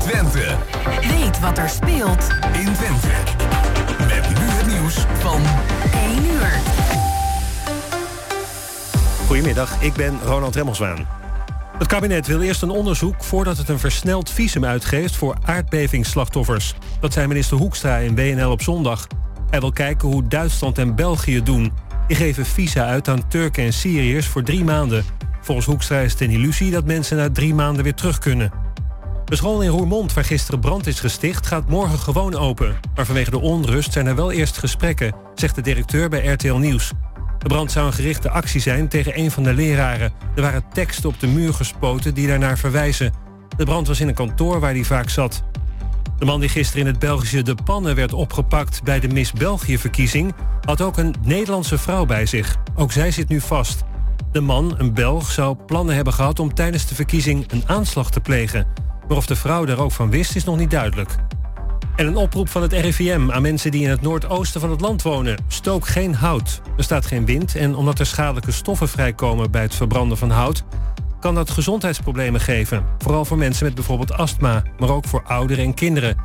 Twente. Weet wat er speelt in Twente. Met nu het nieuws van 1 uur. Goedemiddag, ik ben Ronald Remmelswaan. Het kabinet wil eerst een onderzoek voordat het een versneld visum uitgeeft voor aardbevingsslachtoffers. Dat zei minister Hoekstra in WNL op zondag. Hij wil kijken hoe Duitsland en België doen. Die geven visa uit aan Turken en Syriërs voor drie maanden. Volgens Hoekstra is het een illusie dat mensen na drie maanden weer terug kunnen. De school in Roermond, waar gisteren brand is gesticht, gaat morgen gewoon open. Maar vanwege de onrust zijn er wel eerst gesprekken, zegt de directeur bij RTL Nieuws. De brand zou een gerichte actie zijn tegen een van de leraren. Er waren teksten op de muur gespoten die daarnaar verwijzen. De brand was in een kantoor waar hij vaak zat. De man die gisteren in het Belgische De Pannen werd opgepakt bij de Miss België-verkiezing... had ook een Nederlandse vrouw bij zich. Ook zij zit nu vast. De man, een Belg, zou plannen hebben gehad om tijdens de verkiezing een aanslag te plegen. Maar of de vrouw daar ook van wist, is nog niet duidelijk. En een oproep van het RIVM aan mensen die in het noordoosten van het land wonen. Stook geen hout. Er staat geen wind en omdat er schadelijke stoffen vrijkomen bij het verbranden van hout... kan dat gezondheidsproblemen geven. Vooral voor mensen met bijvoorbeeld astma, maar ook voor ouderen en kinderen.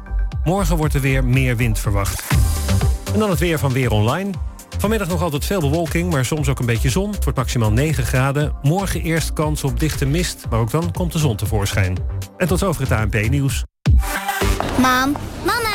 Morgen wordt er weer meer wind verwacht. En dan het weer van Weer Online. Vanmiddag nog altijd veel bewolking, maar soms ook een beetje zon. Het wordt maximaal 9 graden. Morgen eerst kans op dichte mist, maar ook dan komt de zon tevoorschijn. En tot over het ANP-nieuws. Mam, mama,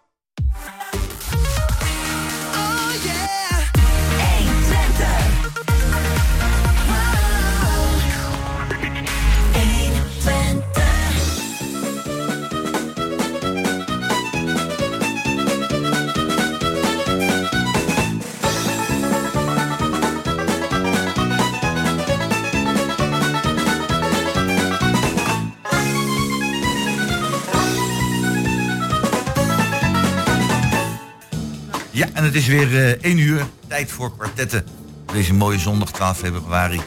en het is weer eh 1 uur. Tijd voor kwartetten. Deze mooie zondag 12 februari.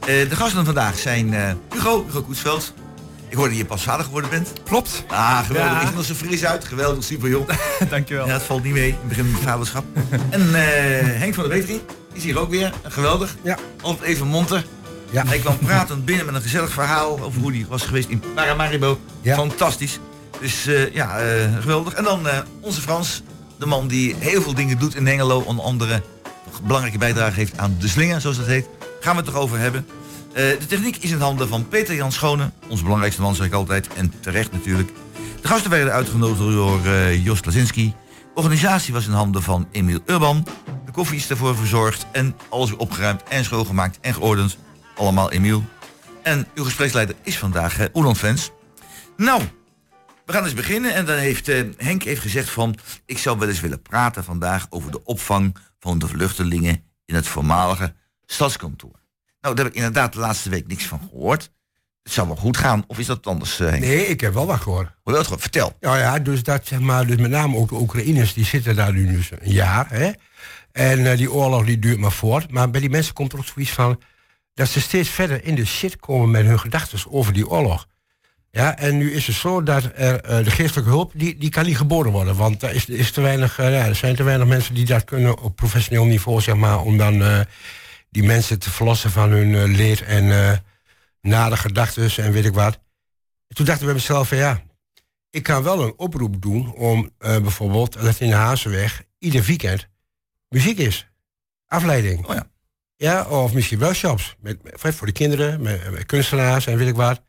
Eh, de gasten vandaag zijn eh, Hugo, Hugo Koetsveld. Ik hoorde dat je pas vader geworden bent. Klopt. Ah, geweldig. Ja. Ziet er zo fris uit. Geweldig, super joh. Dankjewel. Ja, het valt niet mee. Ik begin met vaderschap. en eh, Henk van der Wetering is hier ook weer. Geweldig. Ja. Altijd even monter. Ja. Hij kwam pratend binnen met een gezellig verhaal over hoe hij was geweest in Paramaribo. Ja. Fantastisch. Dus eh, ja, eh, geweldig. En dan eh, onze Frans, de man die heel veel dingen doet in Hengelo. Onder andere belangrijke bijdrage heeft aan de slinger, zoals dat heet. Gaan we het toch over hebben. Eh, de techniek is in handen van Peter Jan Schone. Onze belangrijkste man, zeg ik altijd. En terecht natuurlijk. De gasten werden uitgenodigd door eh, Jos Lazinski. De organisatie was in handen van Emiel Urban. De koffie is ervoor verzorgd. En alles weer opgeruimd en schoongemaakt en geordend. Allemaal Emiel. En uw gespreksleider is vandaag uh, Oeland Fans. Nou, we gaan eens beginnen. En dan heeft eh, Henk heeft gezegd van... ik zou wel eens willen praten vandaag over de opvang van de vluchtelingen... in het voormalige stadskantoor. Nou, daar heb ik inderdaad de laatste week niks van gehoord. Het zou wel goed gaan, of is dat anders, eh? Nee, ik heb wel wat gehoord. Hoe wel, vertel. Ja, ja, dus dat zeg maar, dus met name ook de Oekraïners, die zitten daar nu dus een jaar, hè. En eh, die oorlog die duurt maar voort. Maar bij die mensen komt er ook zoiets van dat ze steeds verder in de shit komen met hun gedachten over die oorlog. Ja, en nu is het zo dat er, eh, de geestelijke hulp, die, die kan niet geboden worden. Want er, is, is te weinig, eh, ja, er zijn te weinig mensen die dat kunnen op professioneel niveau, zeg maar, om dan eh, die mensen te verlossen van hun leed en nare gedachten en weet ik wat. En toen dacht ik bij mezelf van ja, ik kan wel een oproep doen om bijvoorbeeld dat in de Hazenweg ieder weekend muziek is. Afleiding. Oh ja. Ja, of misschien workshops. Met, met- voor de kinderen, met, met kunstenaars en weet ik wat.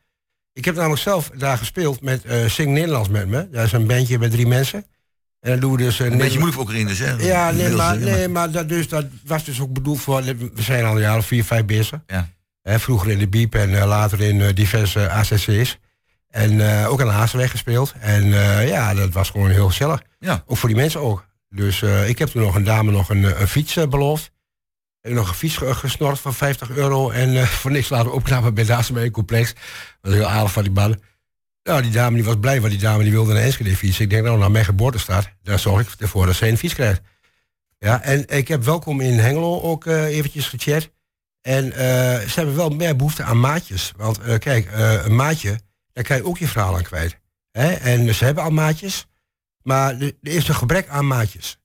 Ik heb namelijk zelf daar gespeeld met eh Sing Nederlands met me. Dat is een bandje met drie mensen. En dan doen we dus... eh, Een beetje moeilijk voor Oekraïners, hè? Ja, nee, maar, nee, maar dat, dus, dat was dus ook bedoeld voor... We zijn al een jaar of vier, vijf bezig. Ja. Hè, vroeger in de Biep en eh, later in diverse ACC's. En ook aan de Hazenweg gespeeld. En ja, dat was gewoon heel gezellig. Ja. Ook voor die mensen ook. Dus ik heb toen nog een dame nog een, een fiets beloofd. Nog een fiets ge- gesnord van 50 euro. En eh, voor niks laten opknappen bij de Hazenweg complex. Dat was heel aardig van die man. Nou, die dame die was blij, want die dame die wilde naar Enschede fietsen. Ik denk, nou, naar mijn geboortestad, daar zorg ik ervoor dat zij een fiets krijgt. Ja, en ik heb welkom in Hengelo ook eh, eventjes gechat. En eh, ze hebben wel meer behoefte aan maatjes. Want kijk, een maatje, daar kan je ook je verhaal aan kwijt. Hè? En ze hebben al maatjes, maar er is een gebrek aan maatjes.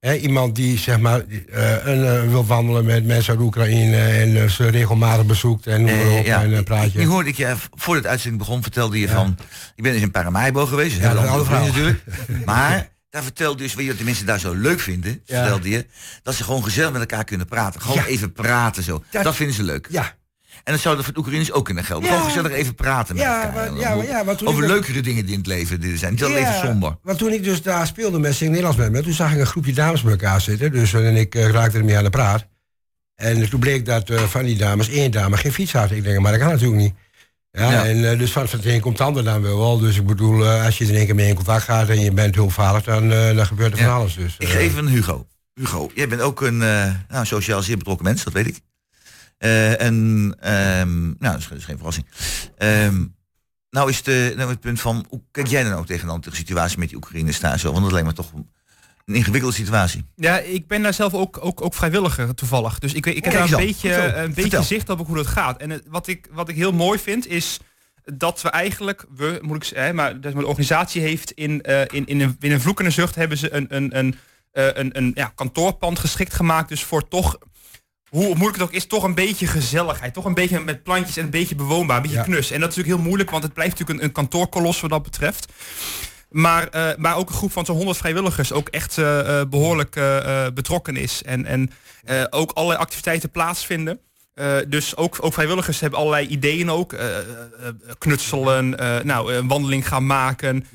Iemand die zeg maar die, een, eh, wil wandelen met mensen uit Oekraïne en eh, ze regelmatig bezoekt en noem maar op en een praatje. Nu hoorde ik je, voordat de uitzending begon, vertelde je van... Ik ben dus in Paramaribo geweest, Ja, heel dat andere ander vrienden natuurlijk. Maar daar vertelde dus, weet je wat de mensen daar zo leuk vinden? Ja. Vertelde je, dat ze gewoon gezellig met elkaar kunnen praten. Gewoon Ja. even praten zo. Dat- Dat, vinden ze leuk. Ja, En dat zou dat voor de Oekraïners ook kunnen gelden. Ja. Gewoon gezellig even praten met Ja, elkaar. maar- ja, maar- ja, maar toen Over ik- leukere dingen die in het leven die er zijn. Niet alleen even somber. Want toen ik dus daar speelde met Zing Nederlands met me, toen zag ik een groepje dames bij elkaar zitten. Dus en ik eh, raakte ermee aan de praat. En toen bleek dat eh, van die dames één dame geen fiets had. Ik denk, maar dat kan natuurlijk niet. Ja, Ja. En eh, dus van, het een komt het ander dan wel. Dus ik bedoel, als je er in één keer mee in contact gaat en je bent hulpvaardig, dan, dan gebeurt er Ja. van alles. Dus, Ik even een Hugo. Hugo, jij bent ook een nou, sociaal zeer betrokken mens, dat weet ik. Eh, en, ehm, nou, dat is, dat is geen verrassing. Ehm, nou is de, nou het punt van, hoe kijk jij dan ook tegen de situatie met die Oekraïners daar zo? Want dat lijkt me toch een ingewikkelde situatie. Ja, ik ben daar zelf ook, ook, ook vrijwilliger toevallig. Dus ik, weet- ik heb Kijk daar een dan. beetje, Vertel. een beetje Vertel. zicht op hoe dat gaat. En het- wat, ik, wat ik heel mooi vind is dat we eigenlijk, we, moet ik zeggen, maar dat de organisatie heeft in, eh, in, in, een, in een vloek en een zucht hebben ze een, een, een, eh, een, een ja, kantoorpand geschikt gemaakt. Dus voor toch, hoe moeilijk het ook is, toch een beetje gezelligheid. Toch een beetje met plantjes en een beetje bewoonbaar, een beetje Ja. knus. En dat is natuurlijk heel moeilijk, want het blijft natuurlijk een, een kantoorkolos wat dat betreft. Maar, eh, maar ook een groep van zo'n 100 vrijwilligers ook echt eh, eh, behoorlijk eh, eh, betrokken is. En, en ook allerlei activiteiten plaatsvinden. Dus ook, ook vrijwilligers hebben allerlei ideeën ook. knutselen, nou, een wandeling gaan maken.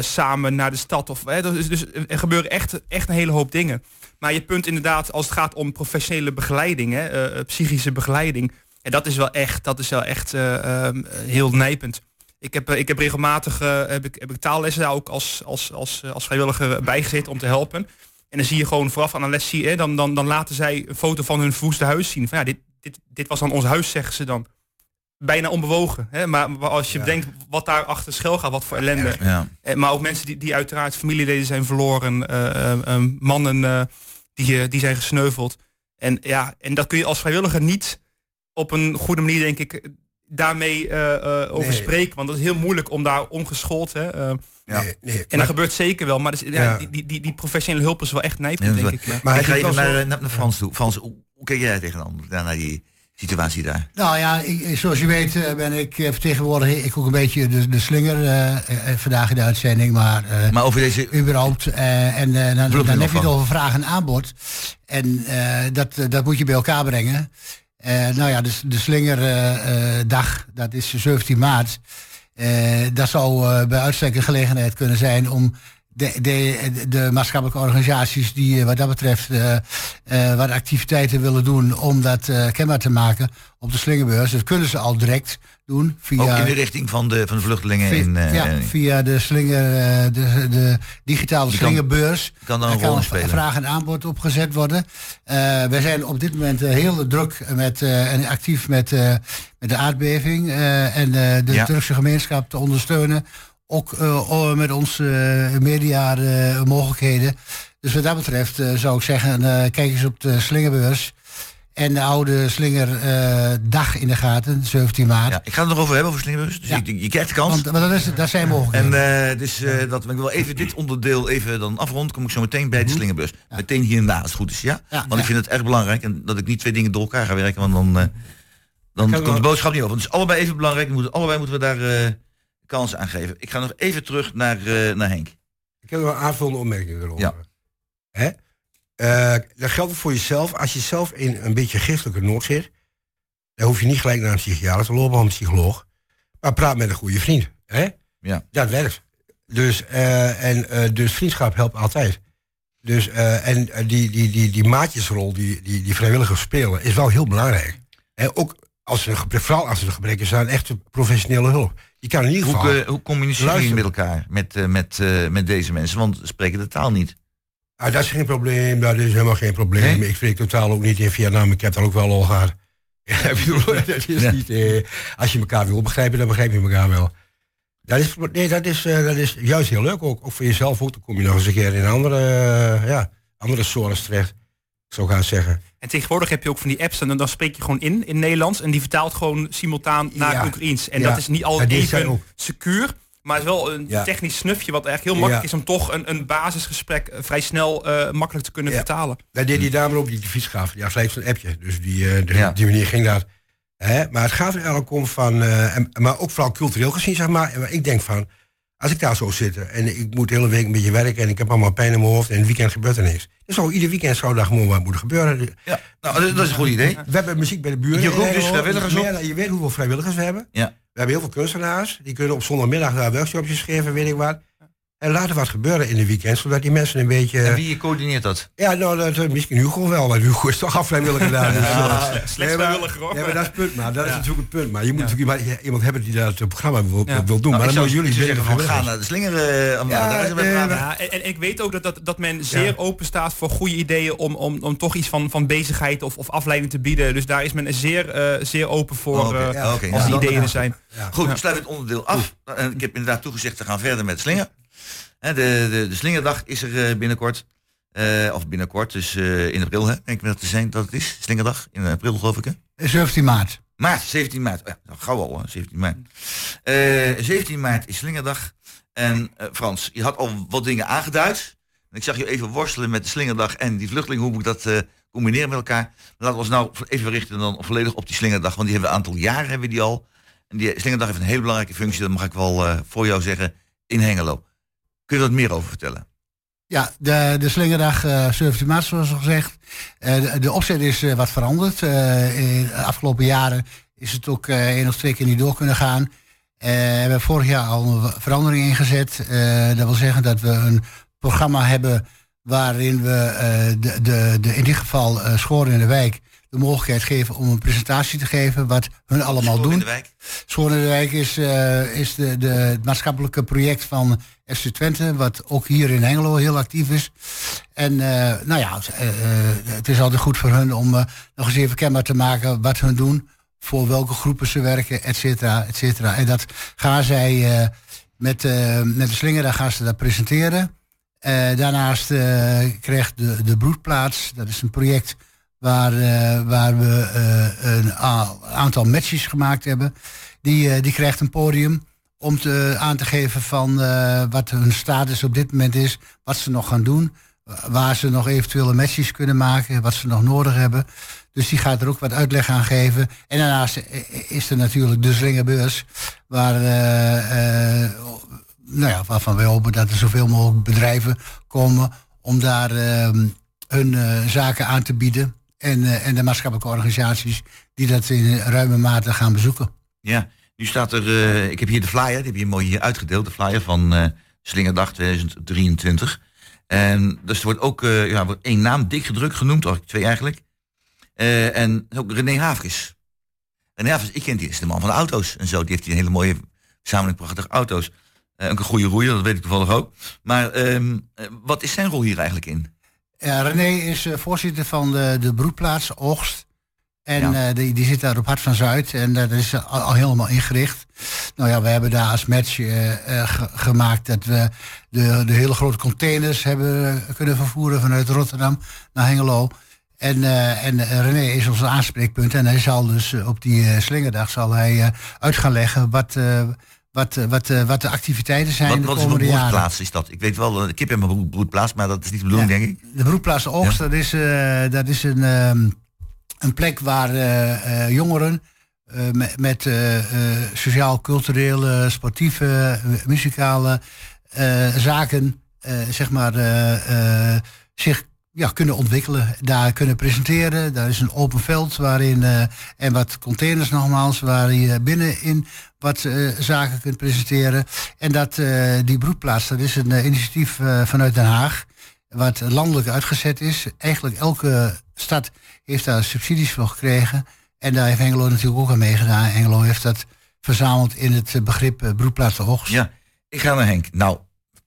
Samen naar de stad. Of, dus, dus er gebeuren echt, echt een hele hoop dingen. Maar je punt inderdaad, als het gaat om professionele begeleiding, hè, eh, eh, psychische begeleiding. En dat is wel echt, dat is wel echt eh, ehm, heel nijpend. Ik heb, ik heb regelmatig heb ik, heb ik taallessen daar ook als, als, als, als vrijwilliger bijgezeten om te helpen. En dan zie je gewoon vooraf aan een les, zie hè, dan, dan, dan laten zij een foto van hun verwoeste huis zien. Van, ja, dit, dit, dit was dan ons huis, zeggen ze dan. Bijna onbewogen. Hè? Maar, maar als je Ja. bedenkt wat daar achter schuil gaat, wat voor ellende. Ja. Maar ook mensen die, die uiteraard familieleden zijn verloren. mannen die, eh, die zijn gesneuveld. En, ja, en dat kun je als vrijwilliger niet op een goede manier, denk ik, daarmee eh, eh, over Nee. spreken. Want dat is heel moeilijk om daar ongeschoold. Hè, eh, Ja. Nee, nee. en Maar- dat gebeurt zeker wel. Maar dus, ja, Ja. die, die, die, professionele hulp is wel echt nijpend, denk ik. Maar ik is even naar, naar, Frans toe. Frans, hoe, kijk jij tegenaan naar, naar die situatie daar? Nou ja, ik, zoals je weet eh, ben ik eh, vertegenwoordiger ik ook een beetje de, de slinger eh, eh, vandaag in de uitzending, maar, eh, Maar over deze... überhaupt. eh, en eh, dan, dan er heb je het over vraag en aanbod. En eh, dat, eh, dat moet je bij elkaar brengen. Eh, nou ja, dus de slingerdag, dat is 17 maart. Eh, dat zou eh, bij uitstek een gelegenheid kunnen zijn om de, de, de maatschappelijke organisaties die eh, wat dat betreft eh, eh, wat activiteiten willen doen om dat eh, kenbaar te maken op de slingerbeurs. Dat kunnen ze al direct doen via... Ook in de richting van de, van de vluchtelingen in... ja, via de, slinger, de, de digitale Die slingerbeurs. kan dan een rol spelen. vraag en aanbod opgezet worden. Wij zijn op dit moment heel druk met, en actief met, met de aardbeving en de Ja. Turkse gemeenschap te ondersteunen. Ook eh, met onze eh, media eh, mogelijkheden. Dus wat dat betreft eh, zou ik zeggen, eh, kijk eens op de slingerbeurs. En de oude slingerdag in de gaten, 17 maart. ja, ik ga het nog over hebben, over Slingerbus. Dus Ja. je, je krijgt de kans. Want, want dat, is, dat zijn mogelijkheden. En eh, dus eh, dat ik wil even dit onderdeel even dan afrond, kom ik zo meteen bij de Mhm. slingerbus. Meteen hierna, als het goed is, ja? Ja, Want ja. ik vind het erg belangrijk en dat ik niet twee dingen door elkaar ga werken, want dan, eh, dan komt de boodschap niet over. Want het is allebei even belangrijk, we moeten, allebei moeten we daar eh kansen aan geven. Ik ga nog even terug naar, eh, naar Henk. Ik heb nog een aanvullende opmerking erover. Ja. Hè? Eh, dat geldt voor jezelf. Als je zelf in een beetje gistelijke nood zit, dan hoef je niet gelijk naar een psychiater te lopen of een psycholoog. Maar praat met een goede vriend. Hè? Ja. Dat werkt. Dus, eh, en, dus vriendschap helpt altijd. Dus, en die, die, die, die maatjesrol die, die, die vrijwilligers spelen, is wel heel belangrijk. En ook als er een gebrek, vooral als er een gebrek is aan echte professionele hulp. Je kan in ieder Hoe, geval. eh, hoe communiceren jullie Luister. met elkaar, met, eh, met, eh, met deze mensen? Want ze spreken de taal niet. Ah, dat is geen probleem, dat is helemaal geen probleem. Nee? Ik spreek totaal ook niet in Vietnam, ik heb dat ook wel al gehad. Dat is Ja. niet, eh, als je elkaar wil begrijpen, dan begrijp je elkaar wel. Dat is, nee, dat is, dat is juist heel leuk ook. Ook voor jezelf ook. Dan kom je nog eens een keer in andere, ja, andere zones terecht. Zo gaan zeggen. En tegenwoordig heb je ook van die apps en dan, dan spreek je gewoon in in Nederlands en die vertaalt gewoon simultaan naar Ja. Oekraïens. En Ja. dat is niet Ja, altijd zijn even secuur, maar het is wel een Ja. technisch snufje wat eigenlijk heel makkelijk Ja. is om toch een, een basisgesprek eh, vrij snel eh, makkelijk te kunnen Ja. vertalen. Wij deden die dame ook die de fiets gaf. Ja, slechts een appje. Dus die, eh, de- Ja. die manier ging dat. Hè? Maar het gaat er eigenlijk om van... eh, en, maar ook vooral cultureel gezien, zeg maar. En maar ik denk van... Als ik daar zo zit en ik moet de hele week een beetje werken... en ik heb allemaal pijn in mijn hoofd en het weekend gebeurt er niks. Dan zou ieder weekend zou daar gewoon wat moeten gebeuren. Ja, nou, dat, is een goed idee. We hebben muziek bij de buren. Je roept dus vrijwilligers op? Meer dan- Je weet hoeveel vrijwilligers we hebben. Ja. We hebben heel veel kunstenaars. Die kunnen op zondagmiddag daar workshopjes geven, weet ik wat. En laten wat gebeuren in de weekend, zodat die mensen een beetje... En wie coördineert dat? Ja, nou, dat, eh, misschien Hugo wel, want Hugo is toch al vrijwilliger daar. Dus, Ja, eh, slechts nee, maar- vrijwilliger, hoor. Nee, maar dat is het punt. Maar dat is natuurlijk het punt. Maar je moet natuurlijk iemand, iemand hebben die dat programma wil, Ja. wil doen. Nou, maar dan zou, moeten jullie zeggen van ga vrijwilligers. naar de slinger. eh, Ja, daar is het bij eh, praten. Ja, en, en ik weet ook dat, dat, dat men zeer open staat voor goede ideeën om, om, om toch iets van, van bezigheid of, of afleiding te bieden. Dus daar is men zeer, eh, zeer open voor Oh, eh, als Ja, die dan- ideeën er zijn. Goed, we sluiten het onderdeel af. En ik heb inderdaad toegezegd te gaan verder met slinger. De, de, de slingerdag is er eh, binnenkort. Eh, of binnenkort, dus eh, in april, hè, denk ik dat te zijn dat het is. Slingerdag, in april geloof ik, hè? 17 maart. Maart, 17 maart. Oh Ja, gauw al, hè, 17 maart. Eh, 17 maart is Slingerdag. En Frans, je had al wat dingen aangeduid. En ik zag je even worstelen met de Slingerdag en die vluchteling. Hoe moet ik dat combineren met elkaar? Maar laten we ons nou even richten dan volledig op die Slingerdag. Want die hebben we een aantal jaren hebben we die al. En die Slingerdag heeft een hele belangrijke functie. Dat mag ik wel voor jou zeggen. In Hengelo. Kun je wat meer over vertellen? Ja, de, de slingerdag eh 17 maart, zoals al gezegd. Eh, de, de opzet is eh, wat veranderd. In de afgelopen jaren is het ook één of twee keer niet door kunnen gaan. We hebben vorig jaar al een verandering ingezet. Dat wil zeggen dat we een programma hebben waarin we de, de, de, in dit geval Schoren in de Wijk de mogelijkheid geven om een presentatie te geven wat hun allemaal School doen. in de wijk. Schoon in de Wijk is, is de, de, het maatschappelijke project van FC Twente, wat ook hier in Hengelo heel actief is. En eh, nou ja, eh, eh, het is altijd goed voor hun om nog eens even kenbaar te maken wat hun doen, voor welke groepen ze werken, et cetera, et cetera. En dat gaan zij met, met de slinger, daar gaan ze dat presenteren. Daarnaast krijgt de, de Broedplaats, dat is een project waar, waar we een aantal matches gemaakt hebben. Die, die krijgt een podium om te, aan te geven van eh, wat hun status op dit moment is, wat ze nog gaan doen, wa- waar ze nog eventuele matches kunnen maken, wat ze nog nodig hebben. Dus die gaat er ook wat uitleg aan geven. En daarnaast is er natuurlijk de Slingerbeurs, waar, eh, eh, nou ja, waarvan wij hopen dat er zoveel mogelijk bedrijven komen om daar ehm, hun zaken aan te bieden. En, en de maatschappelijke organisaties die dat in ruime mate gaan bezoeken. Ja, nu staat er, eh, ik heb hier de flyer, die heb je mooi hier uitgedeeld, de flyer van eh Slingerdag 2023. En dus er wordt ook eh, ja, wordt één naam dik gedrukt genoemd, of twee eigenlijk. En ook René Havris. René Havris, ik ken die, is de man van de auto's en zo. Die heeft die een hele mooie verzameling prachtige auto's. Ook een goede roeier, dat weet ik toevallig ook. Maar ehm, eh, wat is zijn rol hier eigenlijk in? Ja, René is voorzitter van de, de broedplaats Oogst. En Ja. eh, die, die zit daar op Hart van Zuid. En eh, dat is al, al helemaal ingericht. Nou ja, we hebben daar als match eh, eh, ge- gemaakt dat we de, de hele grote containers hebben kunnen vervoeren vanuit Rotterdam naar Hengelo. En, eh, en eh, René is ons aanspreekpunt. En hij zal dus eh, op die eh, slingerdag zal hij eh, uit gaan leggen wat, eh, wat, eh, wat, eh, wat de activiteiten zijn Wat, de wat is een komende broedplaats is dat? Ik weet wel, de kip en mijn broedplaats, maar dat is niet de bedoeling, Ja. denk ik. De broedplaats Oogst, dat is, eh, dat is een, ehm, een plek waar eh, eh, jongeren eh, met, met eh, sociaal-culturele, sportieve, muzikale zaken, zeg maar, zich ja, kunnen ontwikkelen, daar kunnen presenteren. Daar is een open veld waarin, en wat containers nogmaals, waar je binnenin wat zaken kunt presenteren. En dat, die broedplaats, dat is een initiatief vanuit Den Haag wat landelijk uitgezet is. Eigenlijk elke stad heeft daar subsidies voor gekregen. En daar heeft Hengelo natuurlijk ook aan meegedaan. Hengelo heeft dat verzameld in het eh, begrip eh, broedplaats de Hoogst. Ja, ik ga naar Henk. Nou,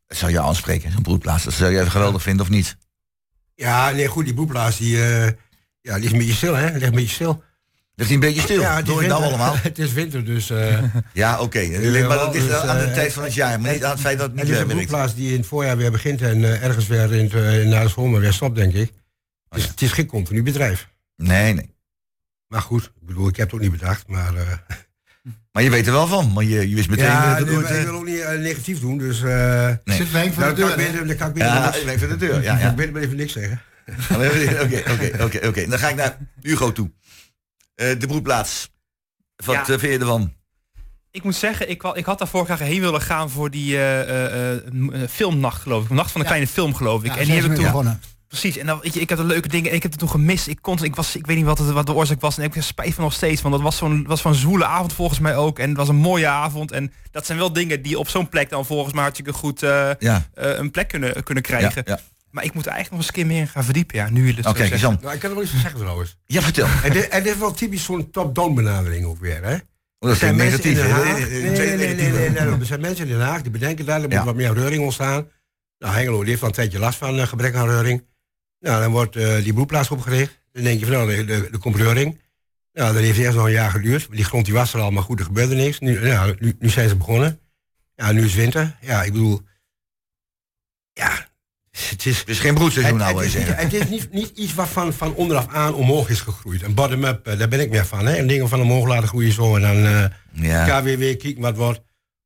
zou je aanspreken, zo'n broedplaats. Dat zou je even geweldig vinden, of niet? Ja, nee, goed, die boeplaats die, eh, ja, die is een beetje stil, hè? Die ligt een beetje stil. Ligt hij een beetje stil? Ja, het je nou winter. allemaal? het is winter, dus... eh, Ja, oké. Maar dat is dus, aan de tijd van het jaar, maar niet aan het feit dat het het niet is een werkt. boekplaats die in het voorjaar weer begint en ergens weer in het, eh, na de zomer weer stopt, denk ik. Dus het is geen continu bedrijf. Nee, nee. Maar goed, ik bedoel, ik heb het ook niet bedacht, maar... eh, Maar je weet er wel van, want je, je wist meteen... ja, dat nee, het, maar eh, ik wil ook niet eh, negatief doen, dus... eh Nee. Zit Henk voor de deur, ik beter, dan kan ik beter Ja, voor de deur, ja, Ik ja. beter maar even niks zeggen. Oké, oké, oké, oké. Dan ga ik naar Hugo toe. Eh, de broedplaats. Wat Ja. vind je ervan? Ik moet zeggen, ik, ik had daarvoor graag heen willen gaan voor die eh, eh, eh, eh, filmnacht, geloof ik. Nacht van de Ja. kleine film, geloof ik. Ja, en die heb ik toen... begonnen. Precies, en dan, weet je, ik heb de leuke dingen en ik heb het toen gemist. Ik, kon, ik, was, ik weet niet wat, het, wat de oorzaak was en ik heb spijt van nog steeds. Want dat was zo'n was zo'n zwoele avond volgens mij ook. En het was een mooie avond. En dat zijn wel dingen die op zo'n plek dan volgens mij hartstikke goed eh, Ja. eh, een plek kunnen, kunnen krijgen. ja. Maar ik moet er eigenlijk nog eens een keer meer in gaan verdiepen. Ja, nu je het Oké, zo zegt. Jan. Nou, ik kan er wel iets van zeggen trouwens. Ja, vertel. En dit, en dit is wel typisch zo'n top-down benadering ook weer, hè? Oh, dat Er zijn mensen negatief. in Den? Haag- Eh, Nee, nee, nee, nee, nee, nee, Er zijn mensen in Den Haag die bedenken daar, er moet wat meer reuring ontstaan. Nou, Hengelo die heeft al een tijdje last van eh, gebrek aan reuring. Nou, dan wordt eh, die broedplaats opgericht. Dan denk je van, nou, er komt reuring. Nou, dat heeft eerst nog een jaar geduurd. Die grond die was er al, maar goed, er gebeurde niks. Nu, ja, nu, nu zijn ze begonnen. Ja, nu is winter. Ja, ik bedoel... Ja, het is... Het is geen broedseizoen, nou, het zeggen. het is niet, niet iets wat van, van onderaf aan omhoog is gegroeid. Een bottom-up, eh, daar ben ik meer van. Hè? En dingen van omhoog laten groeien zo. En dan eh Ja, KWW kijken wat wordt.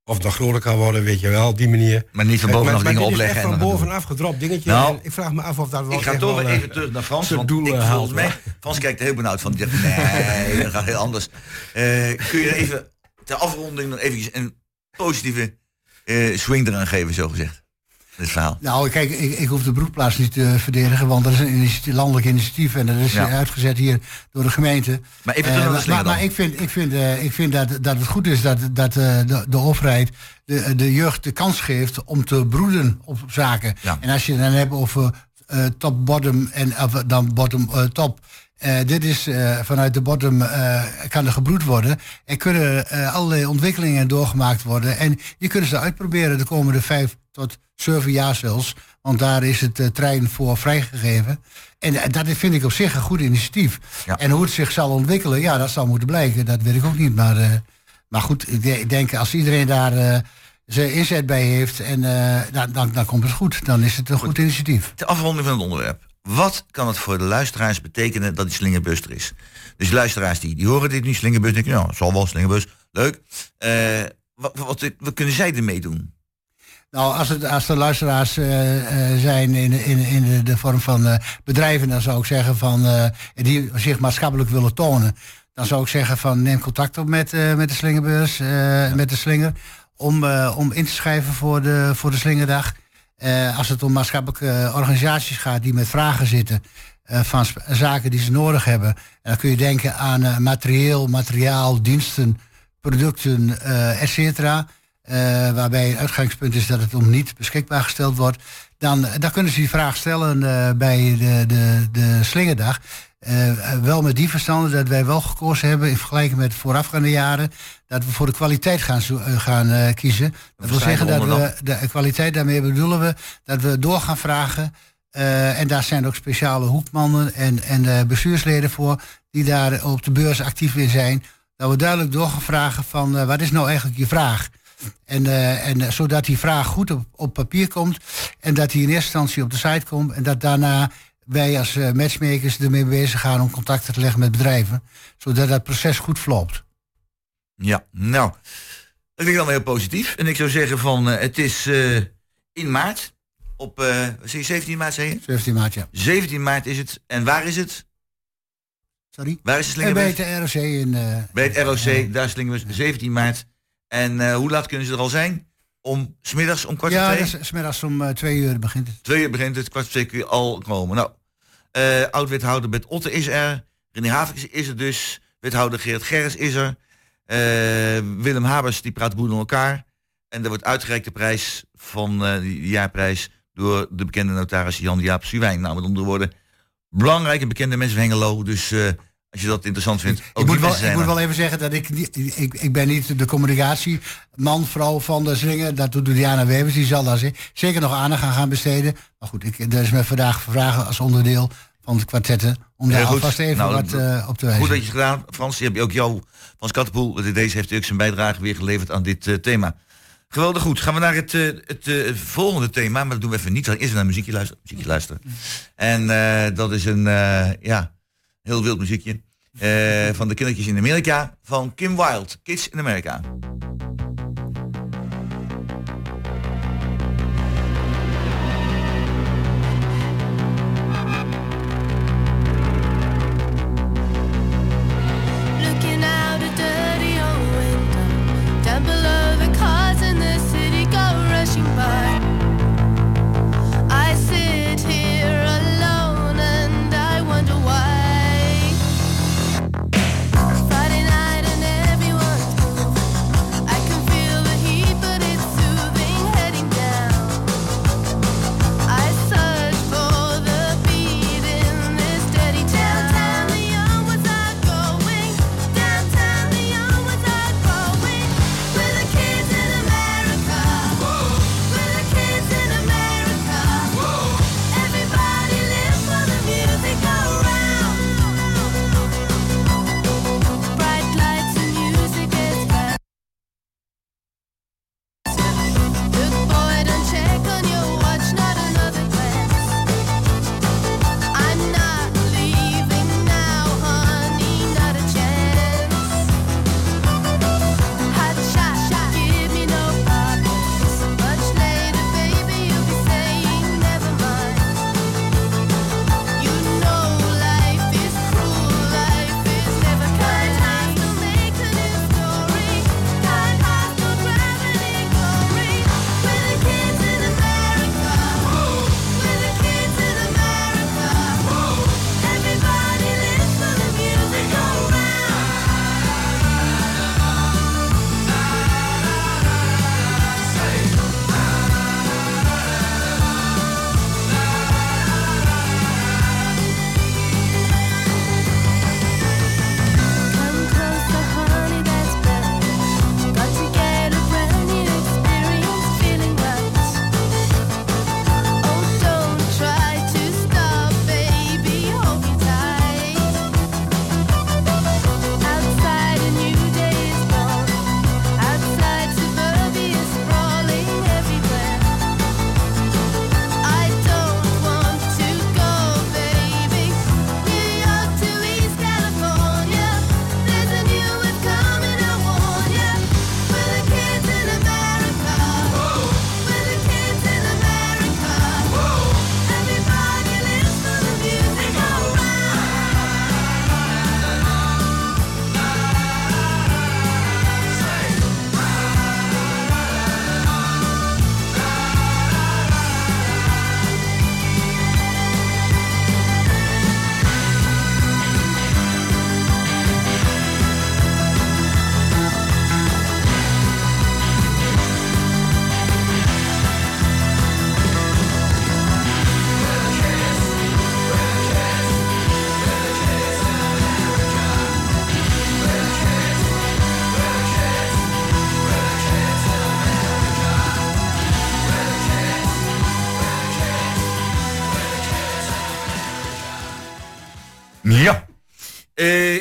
Of nog groter kan worden, weet je wel, op die manier. maar niet van bovenaf dingen opleggen. echt van dan- bovenaf gedropt dingetje. Nou, En ik vraag me af of dat wel Ik ga toch wel, weer eh, even terug naar Frans. Want doel, ik, volgens haalt, mij, Frans kijkt er heel benauwd van. Die zegt, nee, dat gaat heel anders. Eh, kun je even ter afronding nog eventjes een positieve eh, swing eraan geven, zo gezegd? Dit verhaal. Nou, kijk, ik, ik hoef de broedplaats niet te verdedigen, want er is een initiatief, landelijk initiatief en dat is Ja. eh, uitgezet hier door de gemeente. Maar even Eh, maar, ik vind, ik vind, eh, ik vind dat, dat het goed is dat, dat de, de overheid de, de jeugd de kans geeft om te broeden op zaken. Ja. En als je het dan hebt over eh, top, bottom en of, dan bottom, eh, dit is eh, vanuit de bottom eh, kan er gebroed worden. Er kunnen allerlei ontwikkelingen doorgemaakt worden. En je kunt ze uitproberen de komende vijf tot zeven jaar zelfs. Want daar is het trein voor vrijgegeven. En dat vind ik op zich een goed initiatief. Ja. En hoe het zich zal ontwikkelen, ja, dat zal moeten blijken. Dat weet ik ook niet. Maar, maar goed, ik, de- denk als iedereen daar zijn inzet bij heeft, en, dan, dan, dan komt het goed. Dan is het een goed, initiatief. Ter afronding van het onderwerp. Wat kan het voor de luisteraars betekenen dat die slingerbus er is? Dus luisteraars die, die horen dit nu, slingerbus, denken, nou, zal wel, slingerbus, leuk. Eh, wat, wat, wat kunnen zij ermee doen? Nou, als, het, als er luisteraars eh, eh, zijn in, in, in de, de vorm van bedrijven, dan zou ik zeggen van die zich maatschappelijk willen tonen. Dan zou ik zeggen van neem contact op met, met de slingerbeurs, eh, met de slinger, om, om in te schrijven voor de, voor de slingerdag. Eh, als het om maatschappelijke eh, organisaties gaat die met vragen zitten eh, van zaken die ze nodig hebben. En dan kun je denken aan materieel, materiaal, diensten, producten, eh et cetera. Waarbij het uitgangspunt is dat het om niet beschikbaar gesteld wordt. Dan, dan kunnen ze die vraag stellen bij de, de, de slingerdag. Eh, wel met die verstande dat wij wel gekozen hebben in vergelijking met voorafgaande jaren. Dat we voor de kwaliteit gaan, zo- eh, gaan eh, kiezen. Dat wil zeggen dat we de kwaliteit, daarmee bedoelen we dat we door gaan vragen. eh, en daar zijn ook speciale hoekmannen en, en eh, bestuursleden voor die daar op de beurs actief in zijn. Dat we duidelijk door gaan vragen van eh, wat is nou eigenlijk je vraag? En, eh, en eh, zodat die vraag goed op, op papier komt. En dat die in eerste instantie op de site komt. En dat daarna wij als eh, matchmakers ermee bezig gaan om contacten te leggen met bedrijven. Zodat dat proces goed verloopt. Ja, nou, dat vind ik dan heel positief. En ik zou zeggen van, eh, het is eh, in maart, op, je, 17 maart zei je? 17 maart, ja. 17 maart is het. En waar is het? Sorry? Waar is de En bij slingerbus? het ROC in... eh, Bij het ROC, daar is slingerbus, 17 maart. En hoe laat kunnen ze er al zijn? Om smiddags om kwart voor ja, twee? is smiddags om twee uur begint het. Twee uur begint het, kwart voor twee kun je al komen. Nou, eh oud-wethouder Bert Otte is er. René Havens is er dus. Wethouder Gerrit Gerris is er. Eh, Willem Habers, die praat boel aan elkaar. En er wordt uitgereikt de prijs van eh die jaarprijs door de bekende notaris Jan Jaap Suwijn. Nou, met andere woorden, belangrijke bekende mensen van Hengelo. Dus als je dat interessant vindt, ook Ik moet, wel, ik moet wel even zeggen dat ik, niet- ik, ik ben niet de communicatieman, vrouw van de Slinger. Dat doet Diana Wevers, die zal daar ze- zeker nog aandacht aan gaan besteden. Maar goed, ik, dat is me vandaag vragen als onderdeel van het kwartetten. Om daar alvast even Nou, wat eh, op te wijzen. Goed dat je het gedaan, Frans. Je hebt ook jou, Frans Kattenpoel, deze heeft ook zijn bijdrage weer geleverd aan dit eh, thema. Geweldig goed. Gaan we naar het, eh, het eh, volgende thema. Maar dat doen we even niet. Dan eerst naar muziekje luisteren. Muziekje luisteren. En eh, dat is een eh, ja, heel wild muziekje. eh, van de kindertjes in Amerika. Van Kim Wilde. Kids in America.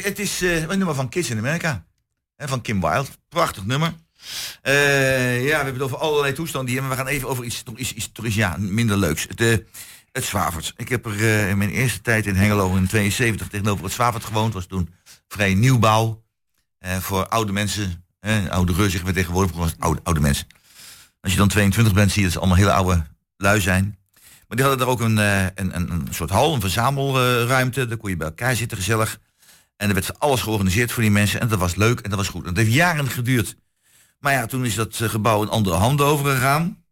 Het is eh, een nummer van Kids in America. Hè, van Kim Wilde. Prachtig nummer. Eh, ja, we hebben het over allerlei toestanden hier. Maar we gaan even over iets, iets, iets, ja, minder leuks. Eh, het Zwavert. Ik heb er eh, in mijn eerste tijd in Hengelo in 72 tegenover het Zwavert gewoond. was toen vrij nieuwbouw. voor oude mensen. Oude reur zeggen we tegenwoordig. Oude, oude mensen. Als je dan 22 bent, zie je dat ze allemaal hele oude lui zijn. Maar die hadden er ook een, een, een soort hal, een verzamelruimte. Daar kon je bij elkaar zitten, gezellig. En er werd alles georganiseerd voor die mensen. En dat was leuk en dat was goed. En dat heeft jaren geduurd. Maar ja, toen is dat eh, gebouw in andere handen overgegaan.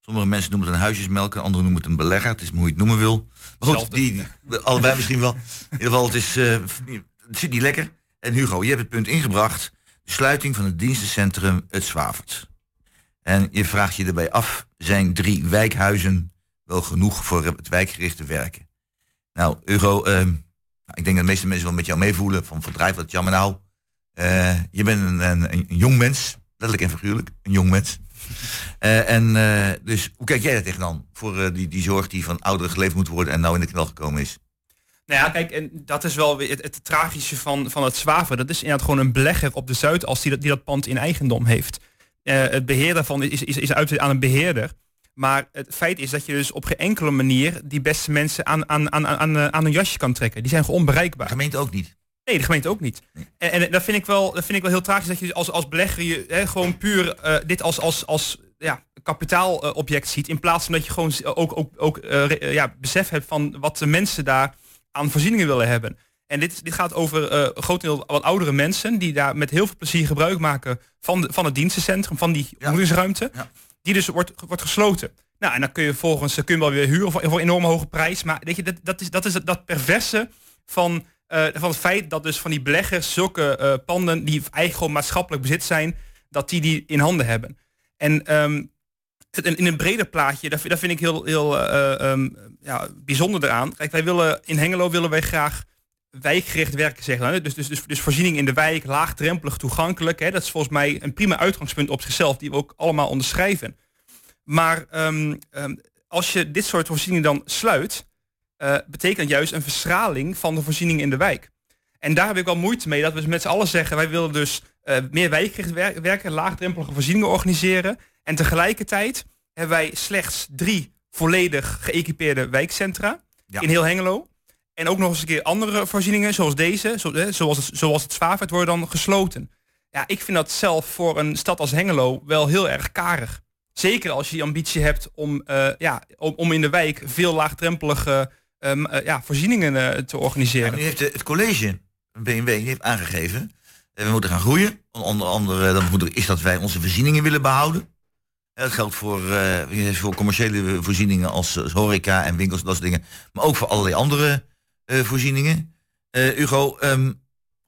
Sommige mensen noemen het een huisjesmelk, en anderen noemen het een belegger. Het is hoe je het noemen wil. Maar goed, die, die- allebei misschien wel. In ieder geval, het, is, eh, het zit niet lekker. En Hugo, je hebt het punt ingebracht. De sluiting van het dienstencentrum Het Zwavert. En je vraagt je erbij af, zijn drie wijkhuizen wel genoeg voor het wijkgerichte werken? Nou, Hugo, ehm, nou, ik denk dat de meeste mensen wel met jou meevoelen. Van verdrijf dat jammer nou. Eh, je bent een, een, jong mens, letterlijk en figuurlijk, een jong mens. Eh, en eh, dus hoe kijk jij daar tegenaan? Voor die, die zorg die van ouderen geleverd moet worden en nou in de knel gekomen is. Nou ja, kijk, en dat is wel weer het, tragische van, van het zwaver. Dat is inderdaad gewoon een belegger op de Zuidas die dat, die dat pand in eigendom heeft. Het beheer daarvan is, is, is uit aan een beheerder. Maar het feit is dat je dus op geen enkele manier die beste mensen aan, aan, aan, aan, aan een jasje kan trekken. Die zijn gewoon onbereikbaar. De gemeente ook niet. Nee, de gemeente ook niet. En, en dat, vind ik wel, dat vind ik wel heel tragisch dat je als, als belegger je hè, gewoon puur eh, dit als, als, als ja, kapitaalobject ziet. In plaats van dat je gewoon ook, ook, ook eh, eh, ja, besef hebt van wat de mensen daar aan voorzieningen willen hebben. En dit, dit gaat over eh grotendeel wat oudere mensen die daar met heel veel plezier gebruik maken van, de, van het dienstencentrum, van die ontmoetingsruimte. Die dus wordt, wordt gesloten. Nou, en dan kun je volgens, eh, kun je wel weer huren voor, een enorme hoge prijs. Maar weet je, dat, dat, is, dat is dat perverse van, eh, van het feit dat dus van die beleggers zulke eh, panden die eigenlijk gewoon maatschappelijk bezit zijn, dat die die in handen hebben. En ehm, in een breder plaatje, dat, dat vind ik heel, heel eh, ehm, ja, bijzonder eraan. Kijk, wij willen in Hengelo willen wij graag wijkgericht werken, zeggen we. hè. Dus, dus, dus, dus voorziening in de wijk, laagdrempelig, toegankelijk. Hè. Dat is volgens mij een prima uitgangspunt op zichzelf, die we ook allemaal onderschrijven. Maar ehm, ehm, als je dit soort voorzieningen dan sluit, eh, betekent juist een verschraling van de voorziening in de wijk. En daar heb ik wel moeite mee dat we met z'n allen zeggen, wij willen dus eh, meer wijkgericht wer- werken, laagdrempelige voorzieningen organiseren. En tegelijkertijd hebben wij slechts drie volledig geëquipeerde wijkcentra in heel Hengelo. En ook nog eens een keer andere voorzieningen, zoals deze, zoals het, zoals het Zwaafheid, worden dan gesloten. Ja, ik vind dat zelf voor een stad als Hengelo wel heel erg karig. Zeker als je die ambitie hebt om, eh, ja, om, om in de wijk veel laagdrempelige ehm, eh, ja, voorzieningen eh, te organiseren. Nu heeft het college, BMW, heeft aangegeven, we moeten gaan groeien. Onder andere dan is dat wij onze voorzieningen willen behouden. Eh, Dat geldt voor, voor commerciële voorzieningen als, als horeca en winkels en dat soort dingen. Maar ook voor allerlei andere voorzieningen. Eh, Hugo, ehm,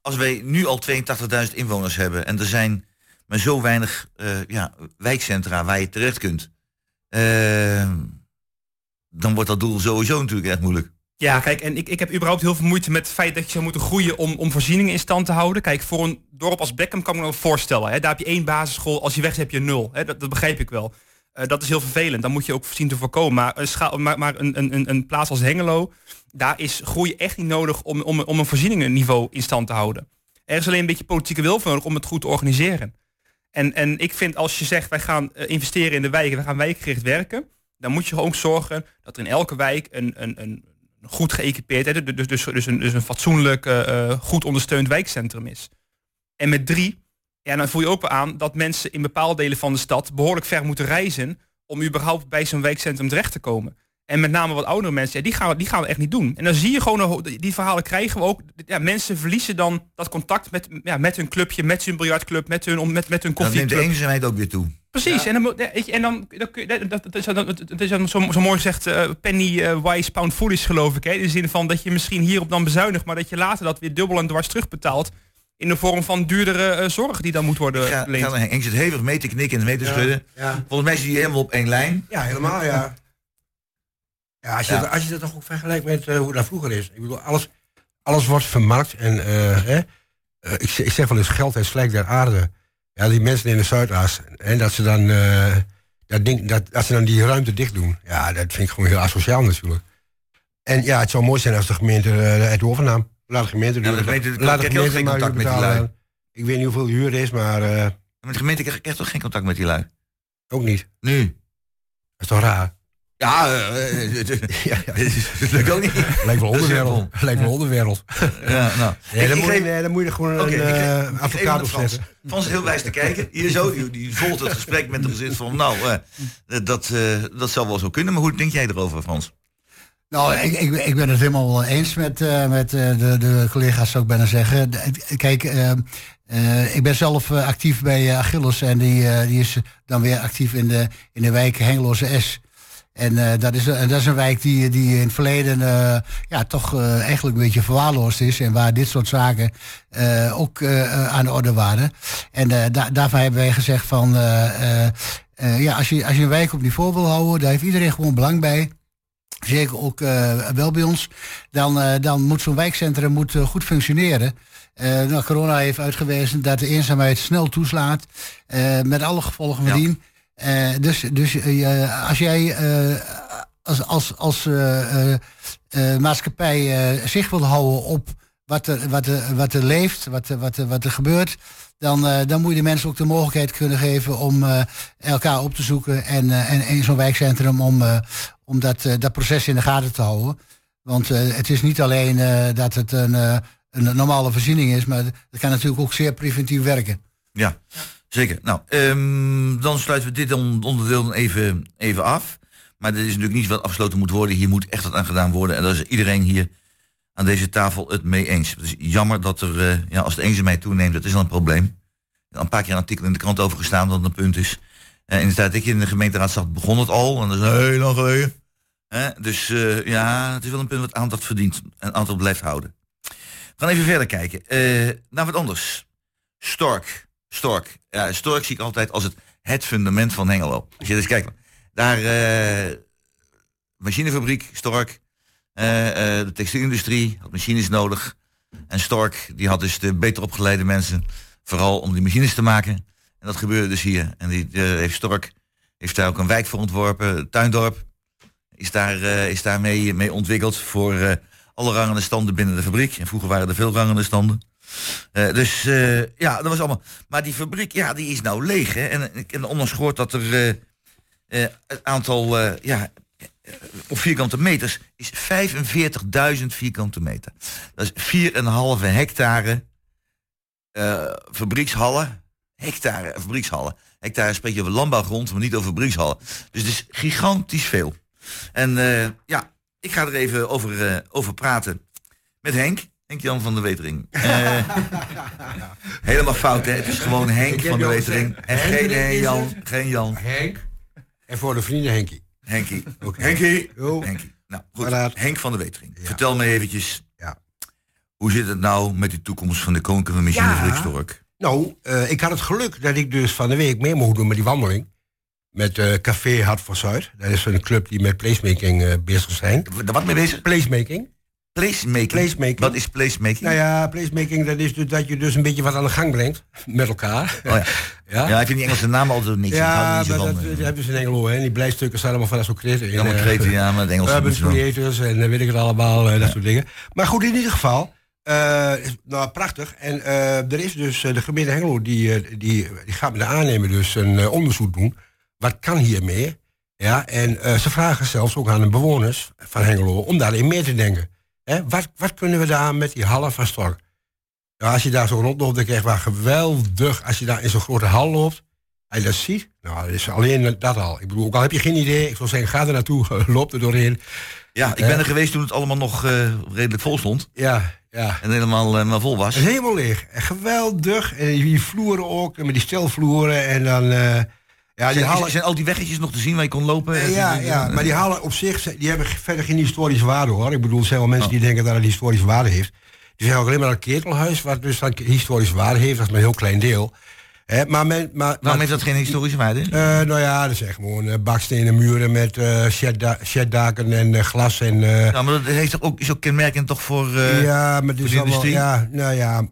als wij nu al 82.000 inwoners hebben en er zijn maar zo weinig eh, ja, wijkcentra waar je terecht kunt. eh, dan wordt dat doel sowieso natuurlijk echt moeilijk. Ja, kijk, en ik, ik heb überhaupt heel veel moeite met het feit dat je zou moeten groeien om, om voorzieningen in stand te houden. Kijk, voor een dorp als Beckham kan ik me voorstellen. Hè, daar heb je één basisschool, als je weg is heb je nul. Hè, dat, dat begrijp ik wel. Eh, dat is heel vervelend, dan moet je ook zien te voorkomen. Maar, een, schaal, maar, een, een, een- een plaats als Hengelo, daar is groei echt niet nodig om, om, om een voorzieningenniveau in stand te houden. Er is alleen een beetje politieke wil voor nodig om het goed te organiseren. En, en ik vind als je zegt wij gaan eh, investeren in de wijken, we gaan wijkgericht werken, dan moet je gewoon zorgen dat er in elke wijk een, een, een goed geëquipeerd, dus, dus, dus, een, dus een fatsoenlijk, eh, eh, goed ondersteund wijkcentrum is. En met drie, ja, dan voel je ook wel aan dat mensen in bepaalde delen van de stad behoorlijk ver moeten reizen om überhaupt bij zo'n wijkcentrum terecht te komen. En met name wat oudere mensen, ja, die, gaan we, die gaan we echt niet doen. En dan zie je gewoon, die verhalen krijgen we ook. Ja, mensen verliezen dan dat contact met, ja, met hun clubje, met hun biljartclub, met hun, met, met hun Dan neemt de eenzaamheid ook weer toe. Precies, en dan, en dan, dan kun je, dat, is dan, dat is dan zo, zo mooi gezegd, eh, penny eh, wise, pound foolish geloof ik. Hè? In de zin van dat je misschien hierop dan bezuinigt, maar dat je later dat weer dubbel en dwars terugbetaalt. In de vorm van duurdere eh, zorg die dan moet worden Ja, geleend. gaat Henk zit hevig mee te knikken en mee te Ja, schudden. ja. Volgens mij is hij helemaal op één lijn. Ja, helemaal, ja. Ja, als je, Ja. Dat, als je dat toch ook vergelijkt met eh, hoe dat vroeger is. Ik bedoel, alles, alles wordt vermarkt. En eh, hè, eh, ik, zeg- ik zeg wel eens geld en slijk der aarde. Ja, die mensen in de Zuidas. En dat ze dan, eh, dat ding, dat, dat ze dan die ruimte dicht doen. Ja, dat vind ik gewoon heel asociaal natuurlijk. En ja, het zou mooi zijn als de gemeente het overnam. Laat de gemeente, Ja, de gemeente Laat de gemeente geen contact met die lui. Ik weet niet hoeveel huur is, maar eh, Maar de gemeente krijgt krijgt toch geen contact met die lui? ook niet. Nu? Dat is toch raar? Ja, eh, eh, ja, ja. dat lukt ook niet. Lijkt wel onderwereld. Lijkt wel onderwereld. Ja, nou. Nee, Ik- dan, ik moet je, dan moet je gewoon Oké, een ik ik geef advocaat op Frans. Frans is heel wijs te kijken. Hier zo, die, die volgt het gesprek met de gezin van, nou, dat, dat zal wel zo kunnen. Maar hoe denk jij erover, Frans? Nou, ik, ik, ben het helemaal eens met, eh, met eh, de, de collega's, zou ik bijna zeggen. Kijk, eh, ik ben zelf actief bij Achilles en die, die is dan weer actief in de, in de wijk Hengeloze S. En dat, is, dat is een wijk die, die in het verleden ja, toch eigenlijk een beetje verwaarloosd is. En waar dit soort zaken ook aan de orde waren. En da daarvan hebben wij gezegd van... ja, als je, als je een wijk op niveau wil houden, daar heeft iedereen gewoon belang bij zeker ook eh, wel bij ons, dan, eh, dan moet zo'n wijkcentrum moet, eh, goed functioneren. Nou, corona heeft uitgewezen dat de eenzaamheid snel toeslaat, met alle gevolgen van dien. Dus dus als jij als, als, als maatschappij zich wil houden op wat er, wat er, wat er leeft, wat er, wat er, wat er gebeurt, dan, eh, dan moet je de mensen ook de mogelijkheid kunnen geven om eh, elkaar op te zoeken en, eh, en in zo'n wijkcentrum om, om dat, dat proces in de gaten te houden. Want het is niet alleen dat het een, een normale voorziening is, maar het kan natuurlijk ook zeer preventief werken. Ja, zeker. Nou, ehm, dan sluiten we dit on- onderdeel even, even af. Maar dit is natuurlijk niet wat afgesloten moet worden. Hier moet echt wat aan gedaan worden. En daar is iedereen hier aan deze tafel het mee eens. Het is jammer dat er, eh, ja, als de eenzaamheid toeneemt, dat is dan een probleem. Een paar keer een artikel in de krant over gestaan dat een punt is. Eh, in de tijd dat ik in de gemeenteraad zat, begon het al. En dat is heel lang geleden. Dus eh, ja, het is wel een punt wat aandacht verdient. En aandacht blijft houden. We gaan even verder kijken. eh, naar wat anders. Stork. Stork. Ja, Stork zie ik altijd als het, het fundament van Hengelo. Als je dus kijkt, daar machinefabriek, Stork. Eh, eh, de textielindustrie had machines nodig. En Stork, die had dus de beter opgeleide mensen, vooral om die machines te maken. En dat gebeurde dus hier. En die eh, heeft Stork, heeft daar ook een wijk voor ontworpen, Tuindorp. Is daar, is daar mee, ontwikkeld voor alle rangende standen binnen de fabriek. En vroeger waren er veel rangende standen. Dus ja, dat was allemaal. Maar die fabriek, ja, die is nou leeg. Hè? En ik heb onlangs gehoord dat er eh, het aantal ja, op vierkante meters is 45.000 vierkante meter. Dat is 4,5 hectare eh, fabriekshallen. Hectare fabriekshallen. Hectare spreek je over landbouwgrond, maar niet over fabriekshallen. Dus het is gigantisch veel. En eh, ja, ik ga er even over, eh, over praten met Henk. Henk-Jan van der Wetering. Eh, helemaal fout, hè? Het is gewoon Henk van al Wetering. En geen eh, Jan. Geen Jan. Henk. En voor de vrienden Henkie. Henkie. Oké. Henkie. Nou, goed. Paraat. Henk van der Wetering. Vertel me eventjes. Ja. Hoe zit het nou met de toekomst van de Koninklijke Machinefabriek Ja. Nou, eh, ik had het geluk dat ik dus van de week mee mocht doen met die wandeling. Met eh, Café Hart voor Zuid. Dat is een club die met placemaking eh, bezig zijn. Wat mee bezig? Placemaking. Placemaking? Placemaking. Wat is placemaking? Nou ja, placemaking, dat is dus dat je dus een beetje wat aan de gang brengt. Met elkaar. Oh ja. ja. Ja, ik vind die Engelse namen altijd niks. Ja, niet zo maar dat, eh. dat hebben ze in Engelo, hè. Die blijstukken zijn allemaal van dat soort kreten. Ja, maar En, eh, kreten, ja, maar het Engels Urban moet je wel. creators en eh, weet ik het allemaal, dat soort dingen. Maar goed, in ieder geval, is- nou prachtig. En eh, er is dus, de gemeente Hengelo, die, die, die gaat met de aannemer dus een onderzoek doen. Wat kan hiermee? Ja, en ze vragen zelfs ook aan de bewoners van Hengelo om daarin mee te denken. Hè, wat, wat kunnen we daar met die hallen van Stork? Nou, als je daar zo rondloopt, dan krijg je wel geweldig. Als je daar in zo'n grote hal loopt, en je dat ziet, nou, dat is alleen dat al. Ik bedoel, ook al heb je geen idee, ik zou zeggen, ga er naartoe, loop er doorheen. Ja, ik ben er geweest toen het allemaal nog eh, redelijk vol stond. Ja, ja. En helemaal, eh, maar vol was. Het is helemaal leeg. En geweldig. En die vloeren ook, met die stelvloeren. En dan, eh, ja, die zijn, hallen... zijn al die weggetjes nog te zien waar je kon lopen? Ja, ja, maar die hallen op zich, die hebben verder geen historische waarde hoor. Ik bedoel, er zijn wel mensen die denken dat het historische waarde heeft. Die zijn ook alleen maar een ketelhuis, wat dus dan historische waarde heeft. Dat is maar een heel klein deel. Hè, maar men, maar, Waarom heeft dat geen historische waarde? Eh, nou ja, dat zijn gewoon eh, bakstenen muren met eh shedda- sheddaken en glas en... Ja, maar dat heeft toch ook, is ook kenmerkend toch voor, ja, maar voor is allemaal, ja, nou ja.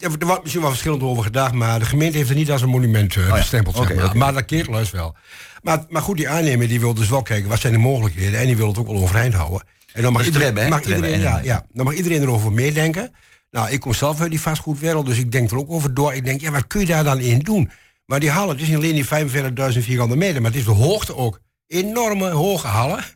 Er wordt misschien wel verschillend over gedacht, maar de gemeente heeft het niet als een monument eh, Oh ja, bestempeld. zeg oké, maar. maar dat keertluis wel. Maar, maar goed, die aannemer die wil dus wel kijken, wat zijn de mogelijkheden? En die wil het ook wel overeind houden. En dan mag, iedereen, mag iedereen, ja, ja, dan mag iedereen erover meedenken. Nou, ik kom zelf uit die vastgoedwereld, dus ik denk er ook over door. Ik denk, ja, wat kun je daar dan in doen? Maar die hallen, het is niet alleen die 45.000 vierkante meter, maar het is de hoogte ook. Enorme hoge hallen.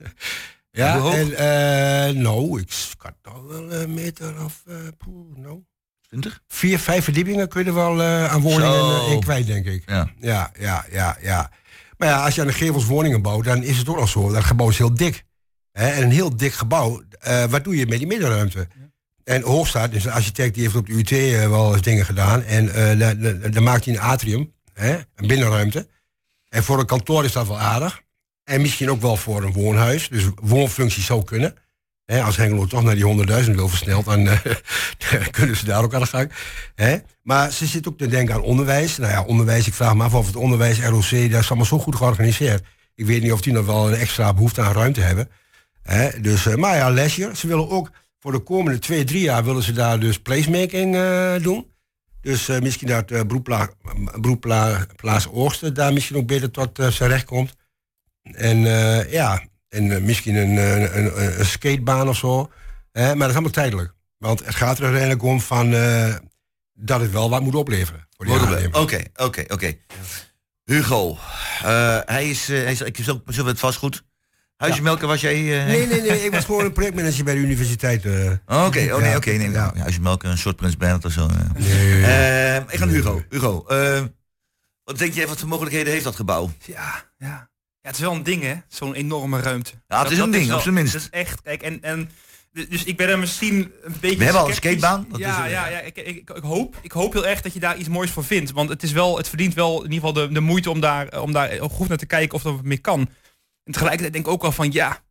Ja, en eh, nou, ik schat toch wel een meter of, eh, poeh, nou. 20? Vier, vijf verdiepingen kun je er wel eh, aan woningen eh, in kwijt, denk ik. Ja. Ja, ja, ja, ja. Maar ja, als je aan de gevels woningen bouwt, dan is het ook nog zo. Dat gebouw is heel dik. Hè? En een heel dik gebouw, eh, wat doe je met die middenruimte? En Hoogstaat, dus een architect, die heeft op de UT eh, wel eens dingen gedaan. En dan maakt hij een atrium, hè? een binnenruimte. En voor een kantoor is dat wel aardig. En misschien ook wel voor een woonhuis. Dus woonfunctie zou kunnen. Als Hengelo toch naar die 100.000 wil versneld, dan eh, kunnen ze daar ook aan de gang. Maar ze zit ook te denken aan onderwijs. Nou ja, onderwijs, ik vraag me af of het onderwijs, ROC, dat is allemaal zo goed georganiseerd. Ik weet niet of die nog wel een extra behoefte aan ruimte hebben. Dus, eh, maar ja, lesje. Ze willen ook voor de komende twee, drie jaar willen ze daar dus placemaking eh, doen. Dus misschien dat uh, Broepla, Broepla, Oogsten daar misschien ook beter tot zijn recht komt. En ja, en eh, misschien een, een, een, een skatebaan of zo. Hè, maar dat is allemaal tijdelijk. Want het gaat er uiteindelijk om van, eh, dat het wel wat moet opleveren. Oké, oké, oké. Hugo, eh, hij is, eh, hij is, ik zo, zo het vastgoed. Huisjemelker was jij? eh, Nee, nee, nee. Ik was gewoon een projectmanager bij de universiteit. eh. Oké, oh nee, Ja. oké. nee, Ja. ja. Huisjemelker, een soort Prins Bernhard of zo. eh. Nee. Eh, ik ga naar Hugo. Hugo, eh, wat denk je, wat voor mogelijkheden heeft dat gebouw? Ja, ja. Ja, het is wel een ding, hè? Zo'n enorme ruimte. Ja, het is een ding, wel- op zijn minst. Dat is echt, kijk, en, en dus ik ben er misschien een beetje. We hebben al een skatebaan, dat Ja, is, ja, ja. Ik, ik, ik, hoop, ik hoop heel erg dat je daar iets moois voor vindt, want het is wel, het verdient wel in ieder geval de, de moeite om daar, eh, om daar goed naar te kijken of er wat mee kan. En tegelijkertijd denk ik ook wel van, ja,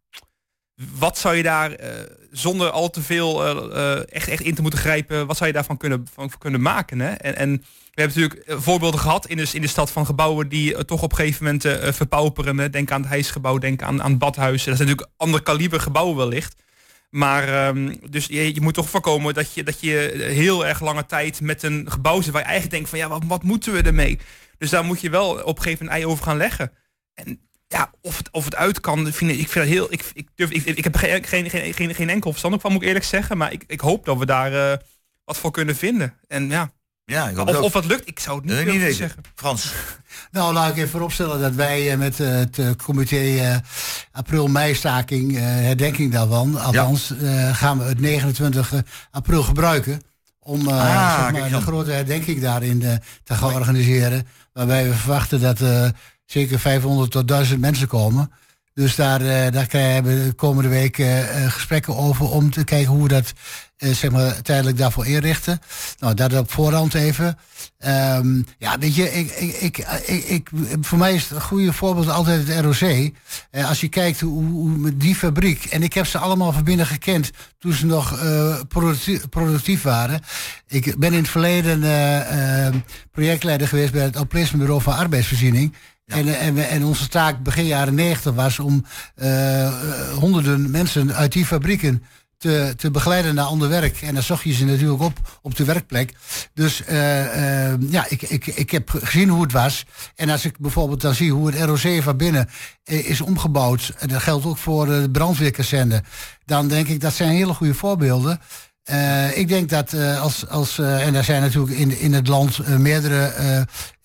wat zou je daar eh, zonder al te veel eh, echt, echt in te moeten grijpen, wat zou je daarvan kunnen, van, kunnen maken? Hè? En, en we hebben natuurlijk eh, voorbeelden gehad in de, in de stad van gebouwen die eh, toch op een gegeven moment eh, verpauperen. Denk aan het hijsgebouw, denk aan, aan badhuis. Dat zijn natuurlijk ander kaliber gebouwen wellicht. Maar ehm, dus je, je moet toch voorkomen dat je, dat je heel erg lange tijd met een gebouw zit waar je eigenlijk denkt van ja, wat, wat moeten we ermee? Dus daar moet je wel op een gegeven moment ei over gaan leggen. En ja, of het, of het uit kan, ik, vind dat heel. Ik, ik, durf, ik, ik heb geen, geen, geen, geen, enkel verstand van, moet ik eerlijk zeggen. Maar ik, ik hoop dat we daar wat voor kunnen vinden. En ja, Ja, ik hoop of, of het lukt, ik zou het niet weten. zeggen. Frans. Nou, laat ik even vooropstellen dat wij eh, met eh, het eh, comité april-mei-staking, herdenking daarvan, althans, eh, gaan we het 29 april gebruiken om eh, Ah, zeg maar, een grote herdenking daarin te gaan organiseren. Waarbij we verwachten dat eh, zeker 500 tot 1000 mensen komen. Dus daar, eh, daar krijgen we de komende week gesprekken over om te kijken hoe we dat eh, zeg maar, tijdelijk daarvoor inrichten. Nou, dat op voorhand even. Ehm, ja, weet je, ik, ik, ik, ik, voor mij is het een goede voorbeeld altijd het ROC. Eh, als je kijkt hoe, hoe met die fabriek, en ik heb ze allemaal van binnen gekend toen ze nog eh, productief, productief waren. Ik ben in het verleden eh, eh, projectleider geweest bij het Bureau van Arbeidsvoorziening. En, en, en onze taak begin jaren 90 was om honderden mensen uit die fabrieken te, te begeleiden naar ander werk. En dan zocht je ze natuurlijk op op de werkplek. Dus eh, eh, ja, ik, ik, ik heb gezien hoe het was. En als ik bijvoorbeeld dan zie hoe het ROC van binnen eh, is omgebouwd. En dat geldt ook voor de brandweerkazerne. Dan denk ik dat zijn hele goede voorbeelden. Ik denk dat als, als en er zijn natuurlijk in, in het land meerdere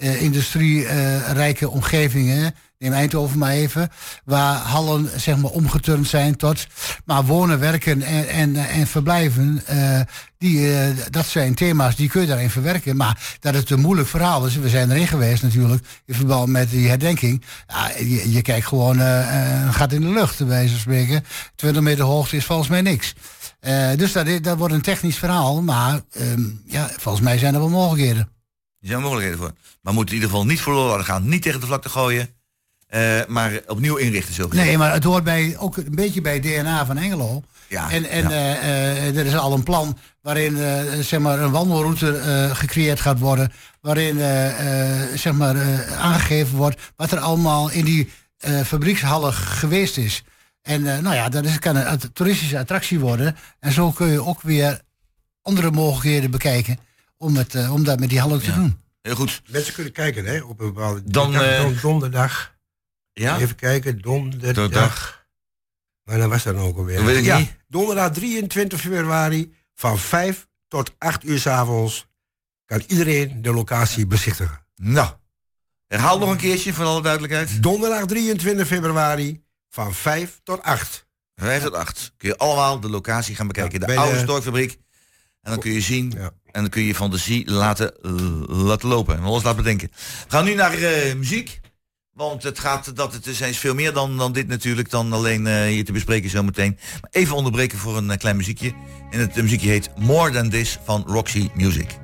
eh, industrierijke omgevingen. Neem Eindhoven maar even. Waar hallen zeg maar omgeturnd zijn tot. Maar wonen, werken en, en, en verblijven. eh, die, eh, dat zijn thema's die kun je daarin verwerken. Maar dat het een moeilijk verhaal is. We zijn erin geweest natuurlijk. In verband met die herdenking. Ja, je, kijkt gewoon eh, eh, gat in de lucht. Bij wijze van spreken. 20 meter hoogte is volgens mij niks. Dus dat, is- dat wordt een technisch verhaal. Maar ehm, ja, volgens mij zijn er wel mogelijkheden. Er zijn mogelijkheden voor. Maar moet in ieder geval niet verloren gaan. Niet tegen de vlakte gooien. Eh, maar opnieuw inrichten zo gezegd. Nee, maar het hoort bij, ook een beetje bij DNA van Engelo. Ja, en en ja. eh, eh, er is al een plan waarin eh, zeg maar een wandelroute eh, gecreëerd gaat worden. Waarin zeg maar, eh, aangegeven wordt wat er allemaal in die eh, fabriekshallen geweest is. En eh, nou ja, dat is, kan een toeristische attractie worden. En zo kun je ook weer andere mogelijkheden bekijken om, het, om dat met die hallen te doen. Heel goed. Mensen kunnen kijken hè, op een bepaalde Dan, dag, don- donderdag. Ja? Even kijken, donderdag. Donderdag. Maar dan was dat ook alweer. Dat weet ik ja, niet. donderdag 23 februari van 5 tot 8 uur 's avonds kan iedereen de locatie bezichtigen. Nou, herhaal nog een keertje voor alle duidelijkheid. Donderdag 23 februari van 5 tot 8. 5 tot 8. Kun je allemaal de locatie gaan bekijken. Ja, de oude de- storkfabriek. En dan kun je zien. Ja. En dan kun je je fantasie laten, laten lopen. En alles laten bedenken. We gaan nu naar eh, muziek. Want het gaat, dat het is eens veel meer dan, dan dit natuurlijk. Dan alleen eh, hier te bespreken zometeen. Maar even onderbreken voor een eh, klein muziekje. En het eh, muziekje heet More Than This van Roxy Music.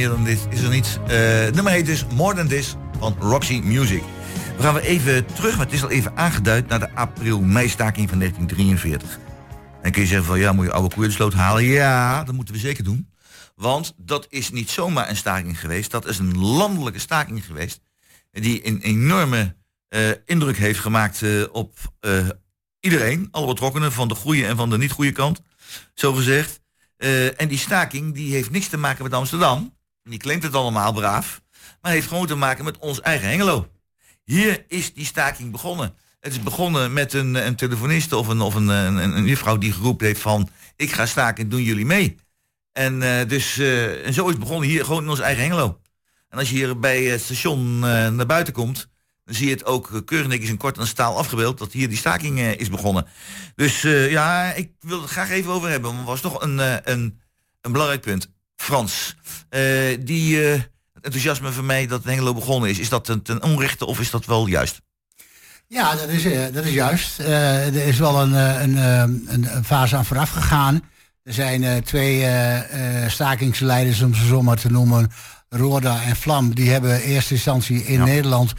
Meer dan dit is er niets. Eh nummer heet dus More Than This van Roxy Music. We gaan weer even terug, maar het is al even aangeduid... naar de april-meistaking van 1943. En kun je zeggen van, ja, moet je oude koeien de sloot halen? Ja, dat moeten we zeker doen. Want dat is niet zomaar een staking geweest. Dat is een landelijke staking geweest. Die een enorme eh, indruk heeft gemaakt eh, op iedereen. Alle betrokkenen, van de goede en van de niet goede kant. Zo gezegd. En die staking die heeft niks te maken met Amsterdam. Die klinkt het allemaal braaf. Maar heeft gewoon te maken met ons eigen Hengelo. Hier is die staking begonnen. Het is begonnen met een, een telefoniste of, een, of een, een, een juffrouw die geroepen heeft van... ik ga staken, doen jullie mee? En, eh, dus, eh, en zo is het begonnen hier gewoon in ons eigen Hengelo. En als je hier bij het station eh, naar buiten komt... dan zie je het ook keurig netjes in kort en staal afgebeeld... dat hier die staking is begonnen. Dus ja, ik wil het graag even over hebben. Want het was toch een, een, een belangrijk punt. Frans, eh, die eh, het enthousiasme van mij dat Hengelo begonnen is... is dat ten, ten onrechte of is dat wel juist? Ja, dat is, eh, dat is juist. Er is wel een, een, een, een fase aan vooraf gegaan. Er zijn twee stakingsleiders, om ze zo maar te noemen, Roda en Vlam. Die hebben in eerste instantie in Nederland,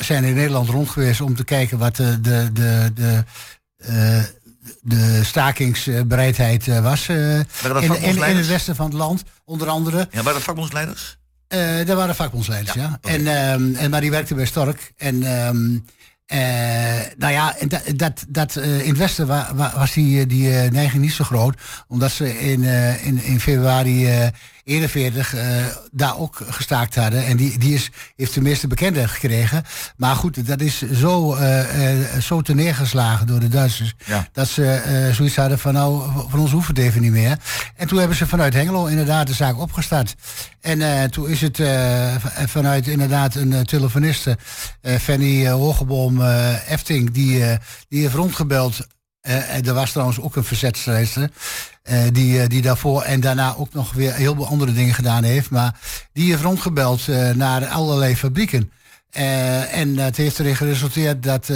zijn in Nederland rond geweest om te kijken wat de, de, de, de, de stakingsbereidheid eh, was. eh, dat in, in, het westen van het land, onder andere. Ja, waren dat vakbondsleiders? Eh daar waren vakbondsleiders, ja. En, ehm, en, maar die werkte bij Stork. En ehm, eh, nou ja, dat, dat, dat, eh, in het Westen wa- wa- was die, die neiging niet zo groot. Omdat ze in, in, in februari 41 eh, daar ook gestaakt hadden. En die, die is, heeft de meeste bekendheid gekregen. Maar goed, dat is zo, eh eh zo te neergeslagen door de Duitsers. Ja. Dat ze zoiets hadden van nou, van ons hoeft het even niet meer. En toen hebben ze vanuit Hengelo inderdaad de zaak opgestart. En toen is het vanuit inderdaad een telefoniste, Fanny Hogeboom Efting, die, die heeft rondgebeld. En er was trouwens ook een verzetstrijdster. Eh, die, eh, die daarvoor en daarna ook nog weer heel veel andere dingen gedaan heeft. Maar die heeft rondgebeld eh, naar allerlei fabrieken. En het heeft erin geresulteerd dat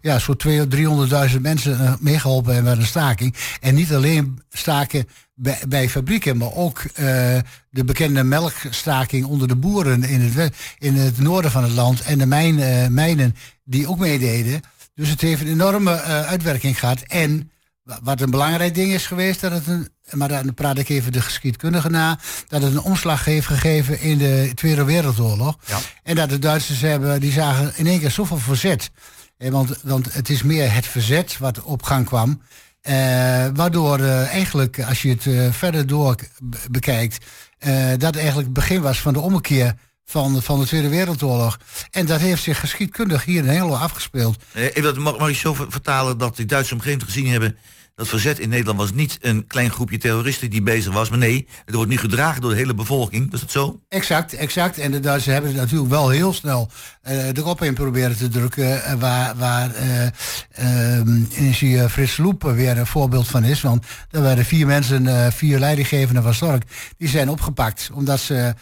ja, zo'n 200.000, 300.000 mensen eh, meegeholpen hebben met een staking. En niet alleen staken bij, bij fabrieken, maar ook de bekende melkstaking onder de boeren in het, in het noorden van het land. En de mijn, mijnen die ook meededen. Dus het heeft een enorme uitwerking gehad. En wat een belangrijk ding is geweest, dat het een, maar dan praat ik even de geschiedkundige na, dat het een omslag heeft gegeven in de Tweede Wereldoorlog. En dat de Duitsers hebben, die zagen in één keer zoveel verzet. Eh, want, want het is meer het verzet wat op gang kwam. Eh, waardoor eh, eigenlijk, als je het eh, verder door be- bekijkt, eh, dat eigenlijk het begin was van de ommekeer van, van de Tweede Wereldoorlog. En dat heeft zich geschiedkundig hier in Hengelo afgespeeld. Eh, dat mag, mag je zo ver- vertalen dat die Duitsers op een gegeven moment gezien hebben... dat verzet in Nederland was niet een klein groepje terroristen die bezig was... maar nee, het wordt nu gedragen door de hele bevolking. Was dat zo? Exact, exact. En de Duitsers hebben het natuurlijk wel heel snel erop in proberen te drukken. eh, waar waar eh, Frits Loep weer een voorbeeld van is. Want er waren vier mensen, vier leidinggevenden van Stork, die zijn opgepakt. Omdat ze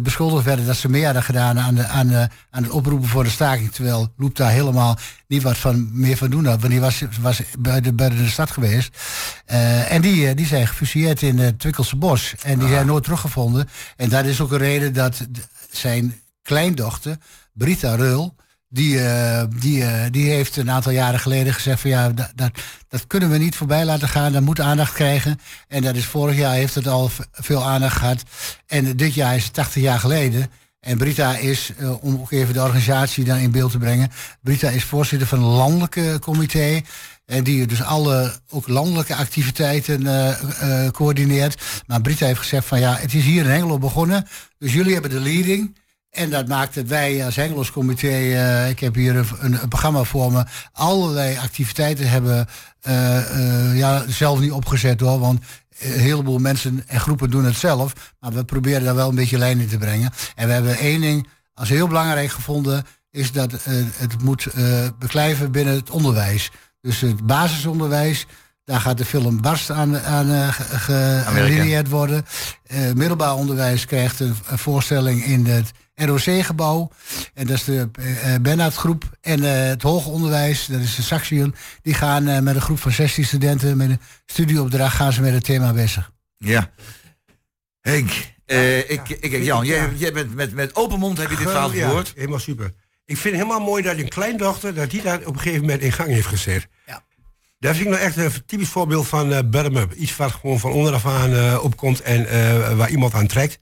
beschuldigd werden dat ze meer hadden gedaan aan, de, aan, aan het oproepen voor de staking. Terwijl Loep daar helemaal niet wat van, meer van doen had. Want die was, was buiten, buiten de stad geweest. Eh, en die, eh, die zijn gefusilleerd in het Twikkelse bos. En die zijn nooit teruggevonden. En dat is ook een reden dat zijn kleindochter, Brita Reul, die, eh, die, die heeft een aantal jaren geleden gezegd van ja, dat, dat, dat kunnen we niet voorbij laten gaan. Dat moet aandacht krijgen. En dat is vorig jaar heeft het al veel aandacht gehad. En dit jaar is het 80 jaar geleden. En Brita is, eh, om ook even de organisatie dan in beeld te brengen. Brita is voorzitter van het landelijke comité. En die dus alle ook landelijke activiteiten eh, eh, coördineert. Maar Brita heeft gezegd van ja, het is hier in Hengelo begonnen. Dus jullie hebben de leading. En dat maakt dat wij als Hengelos comité, eh, ik heb hier een, een, een programma voor me, allerlei activiteiten hebben eh, eh, ja, zelf niet opgezet hoor. Want een heleboel mensen en groepen doen het zelf. Maar we proberen daar wel een beetje lijn in te brengen. En we hebben één ding als heel belangrijk gevonden, is dat het moet beklijven binnen het onderwijs. Dus het basisonderwijs, daar gaat de film Barst aan, aan worden. Middelbaar onderwijs krijgt een, een voorstelling in het ROC-gebouw. En dat is de eh Bernhard groep. En eh, het hoger onderwijs, dat is de Saxion. Die gaan eh, met een groep van 16 studenten met een studieopdracht gaan ze met het thema bezig. Ja. Henk, eh, ik, ik, Jan, jij, jij bent met, met open mond heb je dit verhaal Ja, gehoord. helemaal super. Ik vind het helemaal mooi dat een kleindochter, dat die daar op een gegeven moment in gang heeft gezet. Ja. Dat vind ik nou echt een typisch voorbeeld van eh bottom-up. Iets wat gewoon van onderaf aan eh, opkomt en eh, waar iemand aan trekt.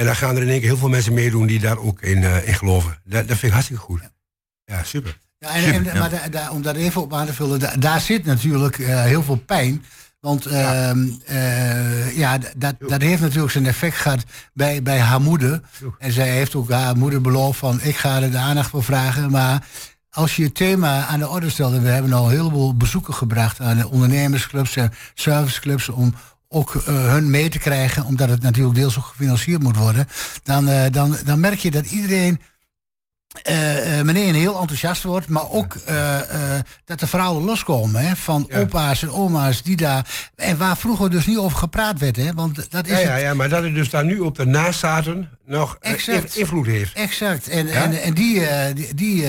En dan gaan er in één keer heel veel mensen meedoen die daar ook in, eh, in geloven. Dat, dat vind ik hartstikke goed. Ja, super. Ja, en, en- maar da- da- om daar even op aan te vullen, da- daar zit natuurlijk eh, heel veel pijn. Want ehm, eh, ja, dat, dat heeft natuurlijk zijn effect gehad bij, bij haar moeder. En zij heeft ook haar moeder beloofd van ik ga er de aandacht voor vragen. Maar als je het thema aan de orde stelt, en we hebben al een heleboel bezoeken gebracht aan de ondernemersclubs en serviceclubs om ook eh, hun mee te krijgen, omdat het natuurlijk deels ook gefinancierd moet worden, dan, eh, dan, dan merk je dat iedereen eh, meneer heel enthousiast wordt, maar ook dat de verhalen loskomen hè, van opa's en oma's die daar. En waar vroeger dus niet over gepraat werd, hè, want dat is Ja, ja, ja, maar dat het dus daar nu op de nazaten nog Exact. in- invloed heeft. Exact. En, Ja? en, en die, die, die,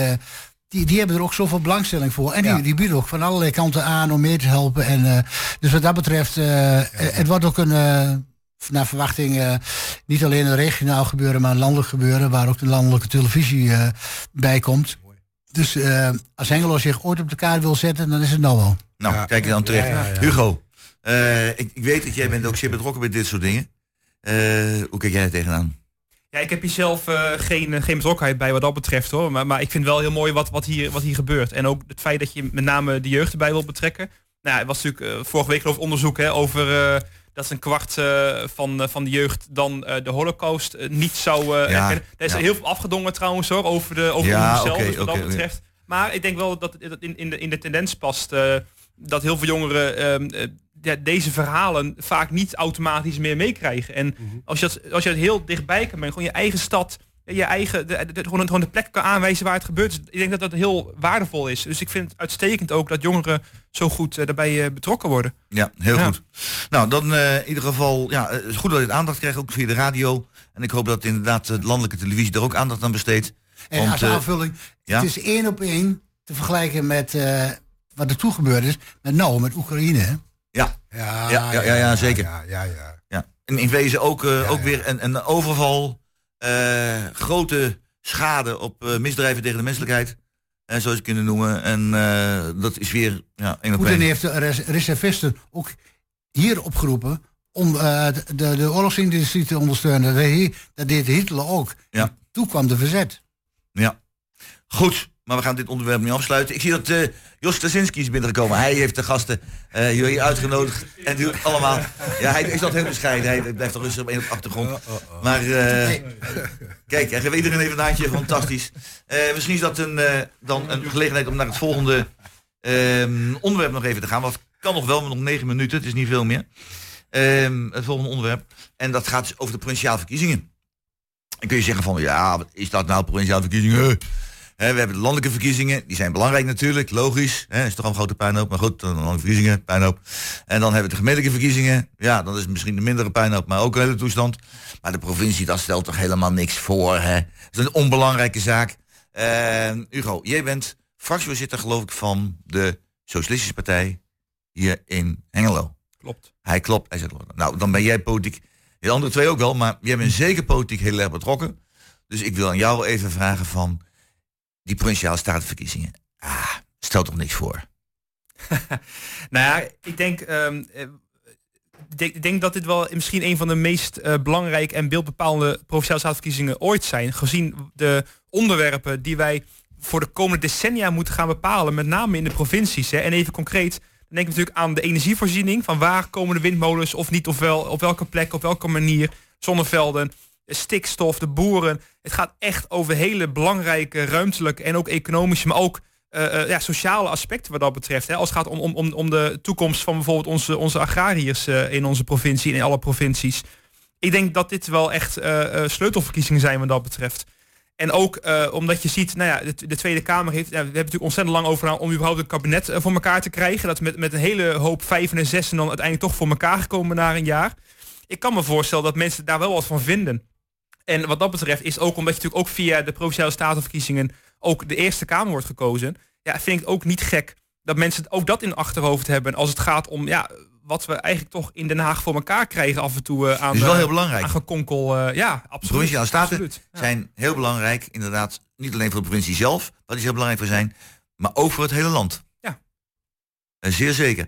die, die hebben er ook zoveel belangstelling voor. En die, die bieden ook van allerlei kanten aan om mee te helpen. En, eh, dus wat dat betreft, eh, eh, het wordt ook een, naar verwachting, niet alleen een regionaal gebeuren, maar een landelijk gebeuren, waar ook de landelijke televisie eh, bij komt. Dus eh, als Hengelo zich ooit op de kaart wil zetten, dan is het nou wel. Nou, kijk je dan terecht. Ja, ja, ja. Hugo, eh, ik, ik weet dat jij bent ook zeer betrokken bij dit soort dingen. Eh, hoe kijk jij er tegenaan? Ja, ik heb hier zelf eh, geen, eh, geen betrokkenheid bij wat dat betreft hoor. Maar, maar ik vind wel heel mooi wat, wat, hier, wat hier gebeurt. En ook het feit dat je met name de jeugd erbij wil betrekken. Nou, ja, het was natuurlijk eh, vorige week geloof ik onderzoek hè, over eh, dat een kwart van, van de jeugd dan de holocaust niet zou Ja. Daar is ja. heel veel afgedongen trouwens hoor, over de over Ja, onszelf, oké, dus wat dat betreft. Maar ik denk wel dat het in, in, de, in de tendens past dat heel veel jongeren eh, ja, deze verhalen vaak niet automatisch meer meekrijgen. En als, je dat, als je het heel dichtbij kan brengen, gewoon je eigen stad, je eigen, de, de- de- gewoon, gewoon de plek kan aanwijzen waar het gebeurt. Dus ik denk dat dat heel waardevol is. Dus ik vind het uitstekend ook dat jongeren zo goed eh, daarbij eh, betrokken worden. Ja, heel Ja. goed. Nou, dan eh, in ieder geval, ja, eh, het is goed dat dit aandacht krijgt, ook via de radio. En ik hoop dat inderdaad de landelijke televisie er ook aandacht aan besteedt. En Want, als eh, aanvulling, ja? het is één op één te vergelijken met eh, wat er toe gebeurd is, met nou, met Oekraïne. Ja, ja, ja, ja, ja, ja, zeker. Ja, ja, ja. Ja. En in wezen ook, eh, ook weer een, een overval, eh, grote schade op eh, misdrijven tegen de menselijkheid. En zo is het kunnen noemen. En dat is weer ja, Poetin heeft de res- reservisten ook hier opgeroepen om de, de oorlogsindustrie te ondersteunen. Dat, deed- dat deed Hitler ook. Ja. Toen kwam de verzet. Ja. Goed, maar we gaan dit onderwerp nu afsluiten. Ik zie dat eh Jos Krasinski is binnengekomen. Hij heeft de gasten eh, hier uitgenodigd. En doet allemaal. Ja, hij is dat heel bescheiden. Hij blijft toch rustig op één op de achtergrond. Maar eh, kijk, en geef iedereen even een handje. Fantastisch. Misschien is dat een, dan een gelegenheid om naar het volgende ehm, onderwerp nog even te gaan. Wat kan nog wel, maar nog negen minuten. Het is niet veel meer. Ehm, het volgende onderwerp. En dat gaat over de provinciale verkiezingen. Dan kun je zeggen van, ja, wat is dat nou, provinciale verkiezingen? We hebben de landelijke verkiezingen, die zijn belangrijk natuurlijk, logisch. Hè, is toch al een grote puinhoop, maar goed, de landelijke verkiezingen, puinhoop. En dan hebben we de gemeentelijke verkiezingen. Ja, dat is misschien de mindere puinhoop, maar ook een hele toestand. Maar de provincie, dat stelt toch helemaal niks voor, hè? Dat is een onbelangrijke zaak. Eh, Hugo, jij bent fractievoorzitter, geloof ik, van de Socialistische Partij hier in Hengelo. Klopt. Hij klopt. Hij zegt, nou, dan ben jij politiek, de andere twee ook wel, maar jij bent zeker politiek heel erg betrokken. Dus ik wil aan jou even vragen van die provinciale statenverkiezingen. Ah, stel toch niks voor. Nou ja, ik denk, ehm, eh, ik denk, dat dit wel misschien een van de meest eh, belangrijke en beeldbepalende provinciale statenverkiezingen ooit zijn. Gezien de onderwerpen die wij voor de komende decennia moeten gaan bepalen, met name in de provincies. Hè. En even concreet, dan denk ik natuurlijk aan de energievoorziening. Van waar komen de windmolens of niet, of wel, op welke plek, op welke manier. Zonnevelden, stikstof, de boeren. Het gaat echt over hele belangrijke ruimtelijke en ook economische, maar ook eh, eh, ja, sociale aspecten wat dat betreft. Hè. Als het gaat om, om, om, de toekomst van bijvoorbeeld onze, onze agrariërs eh, in onze provincie en in alle provincies. Ik denk dat dit wel echt sleutelverkiezingen zijn wat dat betreft. En ook omdat je ziet, nou ja, de, de Tweede Kamer heeft, ja, we hebben natuurlijk ontzettend lang over om überhaupt een kabinet voor elkaar te krijgen. Dat met, met een hele hoop vijf en zes en dan uiteindelijk toch voor elkaar gekomen na een jaar. Ik kan me voorstellen dat mensen daar wel wat van vinden. En wat dat betreft is ook omdat je natuurlijk ook via de provinciale statenverkiezingen ook de Eerste Kamer wordt gekozen. Ja, vind ik het ook niet gek dat mensen ook dat in achterhoofd hebben als het gaat om ja, wat we eigenlijk toch in Den Haag voor elkaar krijgen af en toe eh, aan, Dat is wel heel belangrijk. aan gekonkel. eh, ja, absoluut. provinciale staten absoluut. Ja. zijn heel belangrijk, inderdaad, niet alleen voor de provincie zelf, waar die heel belangrijk voor zijn, maar ook voor het hele land. Ja. Eh, zeer zeker.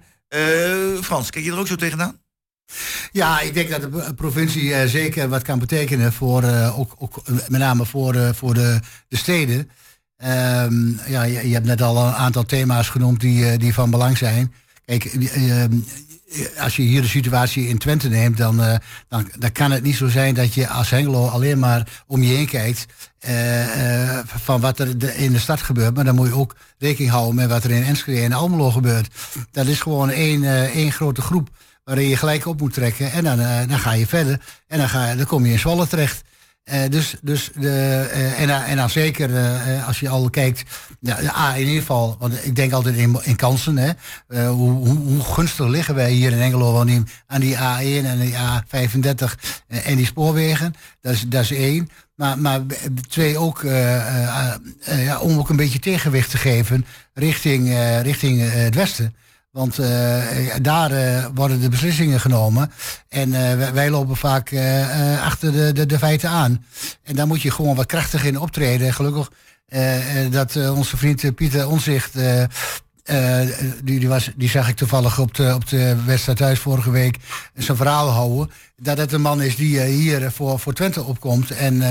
Frans, kijk je er ook zo tegenaan? Ja, ik denk dat de pro- provincie eh, zeker wat kan betekenen voor, eh, ook, ook eh, met name voor, voor de, de steden. Ehm, ja, je, hebt net al een aantal thema's genoemd die, die van belang zijn. Kijk, eh, ehm, als je hier de situatie in Twente neemt, dan, dan, dan kan het niet zo zijn dat je als Hengelo alleen maar om je heen kijkt van wat er in de stad gebeurt. Maar dan moet je ook rekening houden met wat er in Enschede en Almelo gebeurt. Dat is gewoon één, één grote groep waarin je gelijk op moet trekken. En dan, eh, dan ga je verder. En dan, ga, dan kom je in Zwolle terecht. Eh, dus, dus de, eh, en, en dan zeker als je al kijkt, ja, A in ieder geval, want ik denk altijd in, in kansen, hè, hoe, hoe, hoe gunstig liggen wij hier in Engelo aan die, aan die A1 en die A35 eh, en die spoorwegen, dat is, dat is één. Maar, maar twee ook, ja, om ook een beetje tegenwicht te geven richting, richting het westen. Want eh, daar eh, worden de beslissingen genomen. En eh, wij, lopen vaak achter de, de, feiten aan. En daar moet je gewoon wat krachtig in optreden. Gelukkig dat onze vriend Pieter Onzicht... die, die, was, die zag ik toevallig op de, op de wedstrijd thuis vorige week zijn verhaal houden. Dat het een man is die hier voor, voor Twente opkomt. En,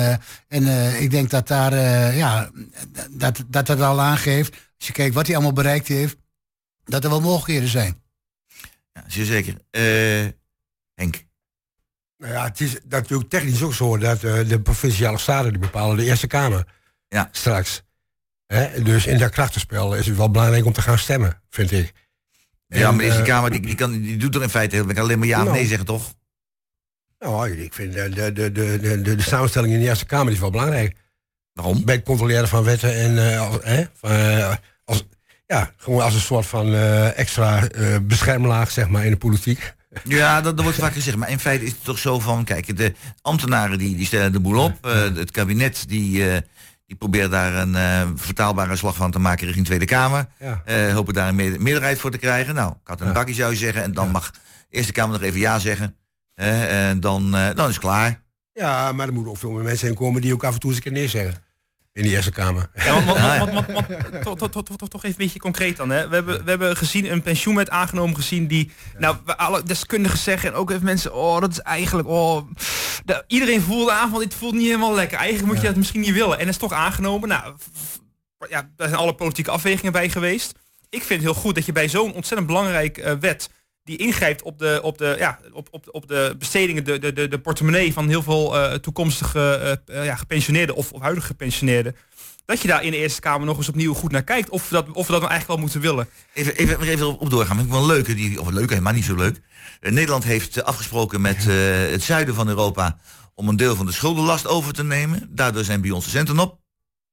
en ik denk dat daar, ja, dat, dat dat al aangeeft. Als je kijkt wat hij allemaal bereikt heeft dat er wel mogelijkheden zijn. Ja, zeer zeker. Eh, Henk. Nou ja, het is natuurlijk technisch ook zo dat eh, de provinciale staten die bepalen de Eerste Kamer. Ja. Straks. Hè? Dus in dat krachtenspel is het wel belangrijk om te gaan stemmen, vind ik. ja, En, maar deze eh, Kamer die, die, kan, die doet er in feite heel, ik kan alleen maar ja of Nou. nee zeggen, toch? Nou, ik vind de, de, de, de, de, de, de samenstelling in de Eerste Kamer is wel belangrijk. Waarom? Bij het controleren van wetten en eh, van, ja, gewoon als een soort van eh, extra eh, beschermlaag, zeg maar, in de politiek. Ja, dat, dat wordt vaak gezegd. Maar in feite is het toch zo van, kijk, de ambtenaren die, die stellen de boel op. Eh, het kabinet die, die probeert daar een vertaalbare slag van te maken richting Tweede Kamer. Ja. Hopen daar een me- meerderheid voor te krijgen. Nou, ik had een Ja. bakje zou je zeggen. En dan mag Eerste Kamer nog even ja zeggen. En dan, dan is het klaar. Ja, maar er moeten ook veel meer mensen in komen die ook af en toe eens een keer nee zeggen. In de Eerste Kamer. Ja, ja. toch- even een beetje concreet dan. Hè. We, hebben, we hebben gezien een pensioenwet aangenomen gezien die... Nou, we alle deskundigen zeggen en ook even mensen... Oh, dat is eigenlijk... Oh, de- iedereen voelde aan van dit voelt niet helemaal lekker. Eigenlijk moet je dat misschien niet willen. En dat is toch aangenomen. Nou, ja, daar zijn alle politieke afwegingen bij geweest. Ik vind het heel goed dat je bij zo'n ontzettend belangrijk eh, wet... die ingrijpt op de, op de, ja, op, op, op de bestedingen, de, de, de, de portemonnee van heel veel eh, toekomstige eh, eh, ja, gepensioneerden of, of huidige gepensioneerden dat je daar in de Eerste Kamer nog eens opnieuw goed naar kijkt. Of, we dat, of we dat nou eigenlijk wel moeten willen. Even, even, even op, doorgaan. Vind ik wel een leuke, die, of een leuke, maar niet zo leuk. Nederland heeft afgesproken met eh, het zuiden van Europa om een deel van de schuldenlast over te nemen. Daardoor zijn bij ons de centen op.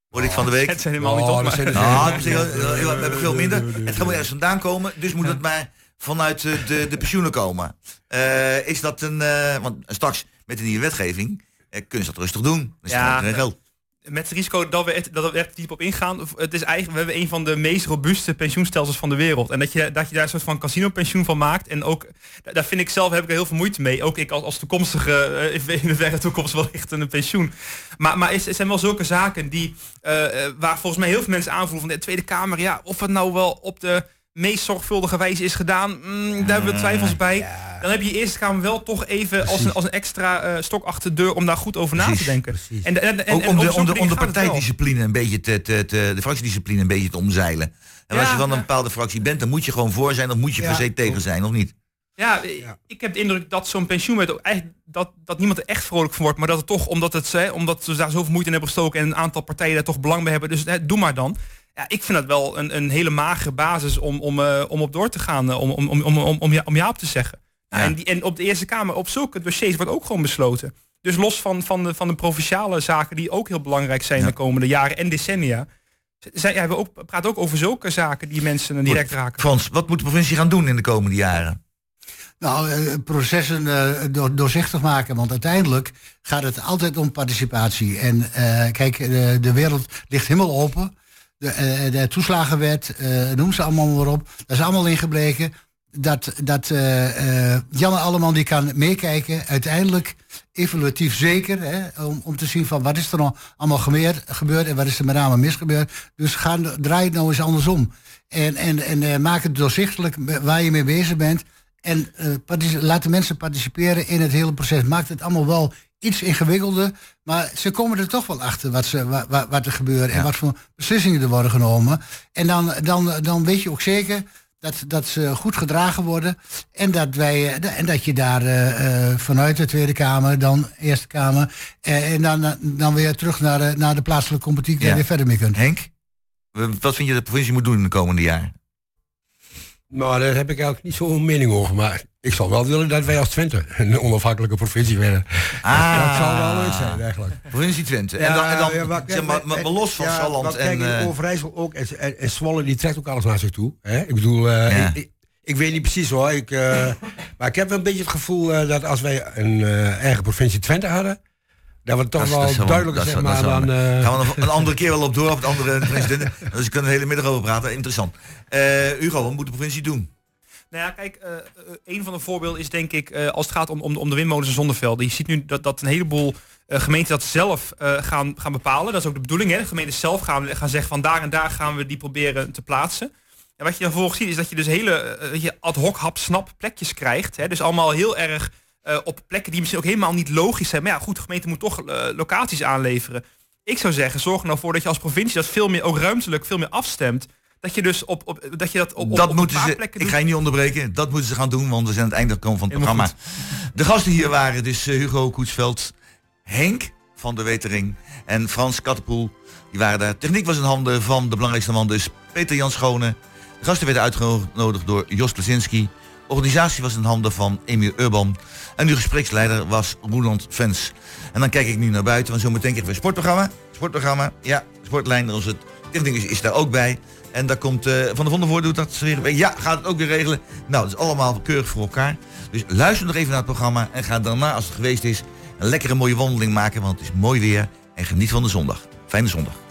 Hoorde ik van de week. Het zijn helemaal niet Oh, op. maar- Nou, eh, we hebben veel minder. Het gaat moet ergens vandaan komen, dus moet het maar vanuit eh, de, de pensioenen komen. Eh, is dat een, eh, want straks met de nieuwe wetgeving eh, kunnen ze dat rustig doen. Is Ja, geld. Met het risico dat we, het, dat we er diep op ingaan. Het is eigenlijk, we hebben een van de meest robuuste pensioenstelsels van de wereld. En dat je, dat je daar een soort van casino-pensioen van maakt. En ook, da- daar vind ik zelf, heb ik er heel veel moeite mee. Ook ik als, als toekomstige, in de verre toekomst wellicht een pensioen. Maar, maar is- zijn wel zulke zaken die, waar volgens mij heel veel mensen aanvoelen van de Tweede Kamer. Ja, of het nou wel op de meest zorgvuldige wijze is gedaan, mm, daar hebben we twijfels bij. Dan heb je Eerste Kamer wel toch even als een, als een extra eh, stok achter de deur om daar goed over na te denken. precies. En, en, en, Ook om de, om de, om de partijdiscipline een beetje te, te, te- de fractiediscipline een beetje te omzeilen. En als je van een bepaalde fractie bent, dan moet je gewoon voor zijn of moet je per se tegen zijn, of niet? Ja, ik heb de indruk dat zo'n pensioenwet ook eigenlijk dat, dat niemand er echt vrolijk van wordt, maar dat het toch omdat het hè, omdat ze daar zoveel moeite in hebben gestoken en een aantal partijen daar toch belang bij hebben. Dus hè, doe maar dan. Ja, ik vind dat wel een, een hele magere basis om, om, eh, om op door te gaan, eh, om, om, om, om, om, om, ja, om ja op te zeggen. Ja, Ja. En, die, en op de Eerste Kamer, op zulke dossiers wordt ook gewoon besloten. Dus los van, van, de, van de provinciale zaken die ook heel belangrijk zijn Ja. de komende jaren en decennia. Zijn, ja, we ook, praten ook over zulke zaken die mensen direct raken. Frans, wat moet de provincie gaan doen in de komende jaren? Nou, eh, processen eh, door, doorzichtig maken, want uiteindelijk gaat het altijd om participatie. En eh, kijk, de, de wereld ligt helemaal open. De, eh, de toeslagenwet, eh, noem ze allemaal maar op. Dat is allemaal ingebleken. dat, dat eh, Janne Alleman die kan meekijken, uiteindelijk evaluatief zeker, hè, om, om te zien van wat is er nou allemaal gebeurd, gebeurd en wat is er met name misgebeurd. Dus gaan, draai het nou eens andersom. En, en, en maak het doorzichtelijk waar je mee bezig bent. En partici- laat de mensen participeren in het hele proces. Maakt het allemaal wel iets ingewikkelder. Maar ze komen er toch wel achter wat, ze, wat, wat, er gebeurt. En wat voor beslissingen er worden genomen. En dan, dan, dan weet je ook zeker dat, dat ze goed gedragen worden. En dat, wij, eh, en dat je daar eh, eh, vanuit de Tweede Kamer, dan Eerste Kamer. en dan, dan weer terug naar de, naar de plaatselijke competitie. Ja. weer verder mee kunt. Henk, wat vind je dat de provincie moet doen in de komende jaren? Nou, daar heb ik eigenlijk niet zo'n mening over. Maar ik zou wel willen dat wij als Twente een onafhankelijke provincie werden. Ah. Dat zou wel leuk zijn eigenlijk. Provincie Twente. En dan, en dan maar- zeg maar, maar, maar los van ja, Salland en... kijk, eh, Overijssel ook. En, en, en Zwolle die trekt ook alles naar zich toe. Hè? Ik bedoel, eh, Ja. ik, ik, ik weet niet precies hoor. Ik, eh, maar ik heb wel een beetje het gevoel dat als wij een eigen provincie Twente hadden... dat we toch wel duidelijker zeg maar dan... eh, gaan we nog een andere keer wel op door, op de andere presidenten. Dus we kunnen de hele middag over praten. Interessant. Eh, Hugo, wat moet de provincie doen? Nou ja, kijk, eh, een van de voorbeelden is denk ik, eh, als het gaat om, om, om de windmolens en zonnevelden. Je ziet nu dat, dat een heleboel gemeenten dat zelf eh, gaan, gaan bepalen. Dat is ook de bedoeling, hè. De gemeenten zelf gaan, gaan zeggen van daar en daar gaan we die proberen te plaatsen. En wat je dan vervolgens ziet is dat je dus hele je, ad hoc hap snap plekjes krijgt. Hè. Dus allemaal heel erg eh, op plekken die misschien ook helemaal niet logisch zijn. Maar ja, goed, de gemeente moet toch eh, locaties aanleveren. Ik zou zeggen, zorg er nou voor dat je als provincie dat veel meer, ook ruimtelijk, veel meer afstemt. Dat je dus op, op dat je dat op, dat op moeten ze, plekken ik doet. ga je niet onderbreken, dat moeten ze gaan doen, want we zijn aan het einde gekomen van het Helemaal programma. De gasten hier waren dus eh, Hugo Koetsveld, Henk van de Wetering en Frans Kattepoel. Die waren daar. Techniek was in handen van de belangrijkste man, dus Peter Jan Schone. De gasten werden uitgenodigd door Jos Plesinski. Organisatie was in handen van Emiel Urban. En uw gespreksleider was Roeland Vens. En dan kijk ik nu naar buiten, want zometeen krijgen we sportprogramma. Sportprogramma, ja, Sportlijn, onze technicus is daar ook bij. En daar komt eh, Van der Vondervoort doet dat weer. Ja, gaat het ook weer regelen. Nou, dat is allemaal keurig voor elkaar. Dus luister nog even naar het programma en ga daarna, als het geweest is, een lekkere mooie wandeling maken, want het is mooi weer. En geniet van de zondag. Fijne zondag.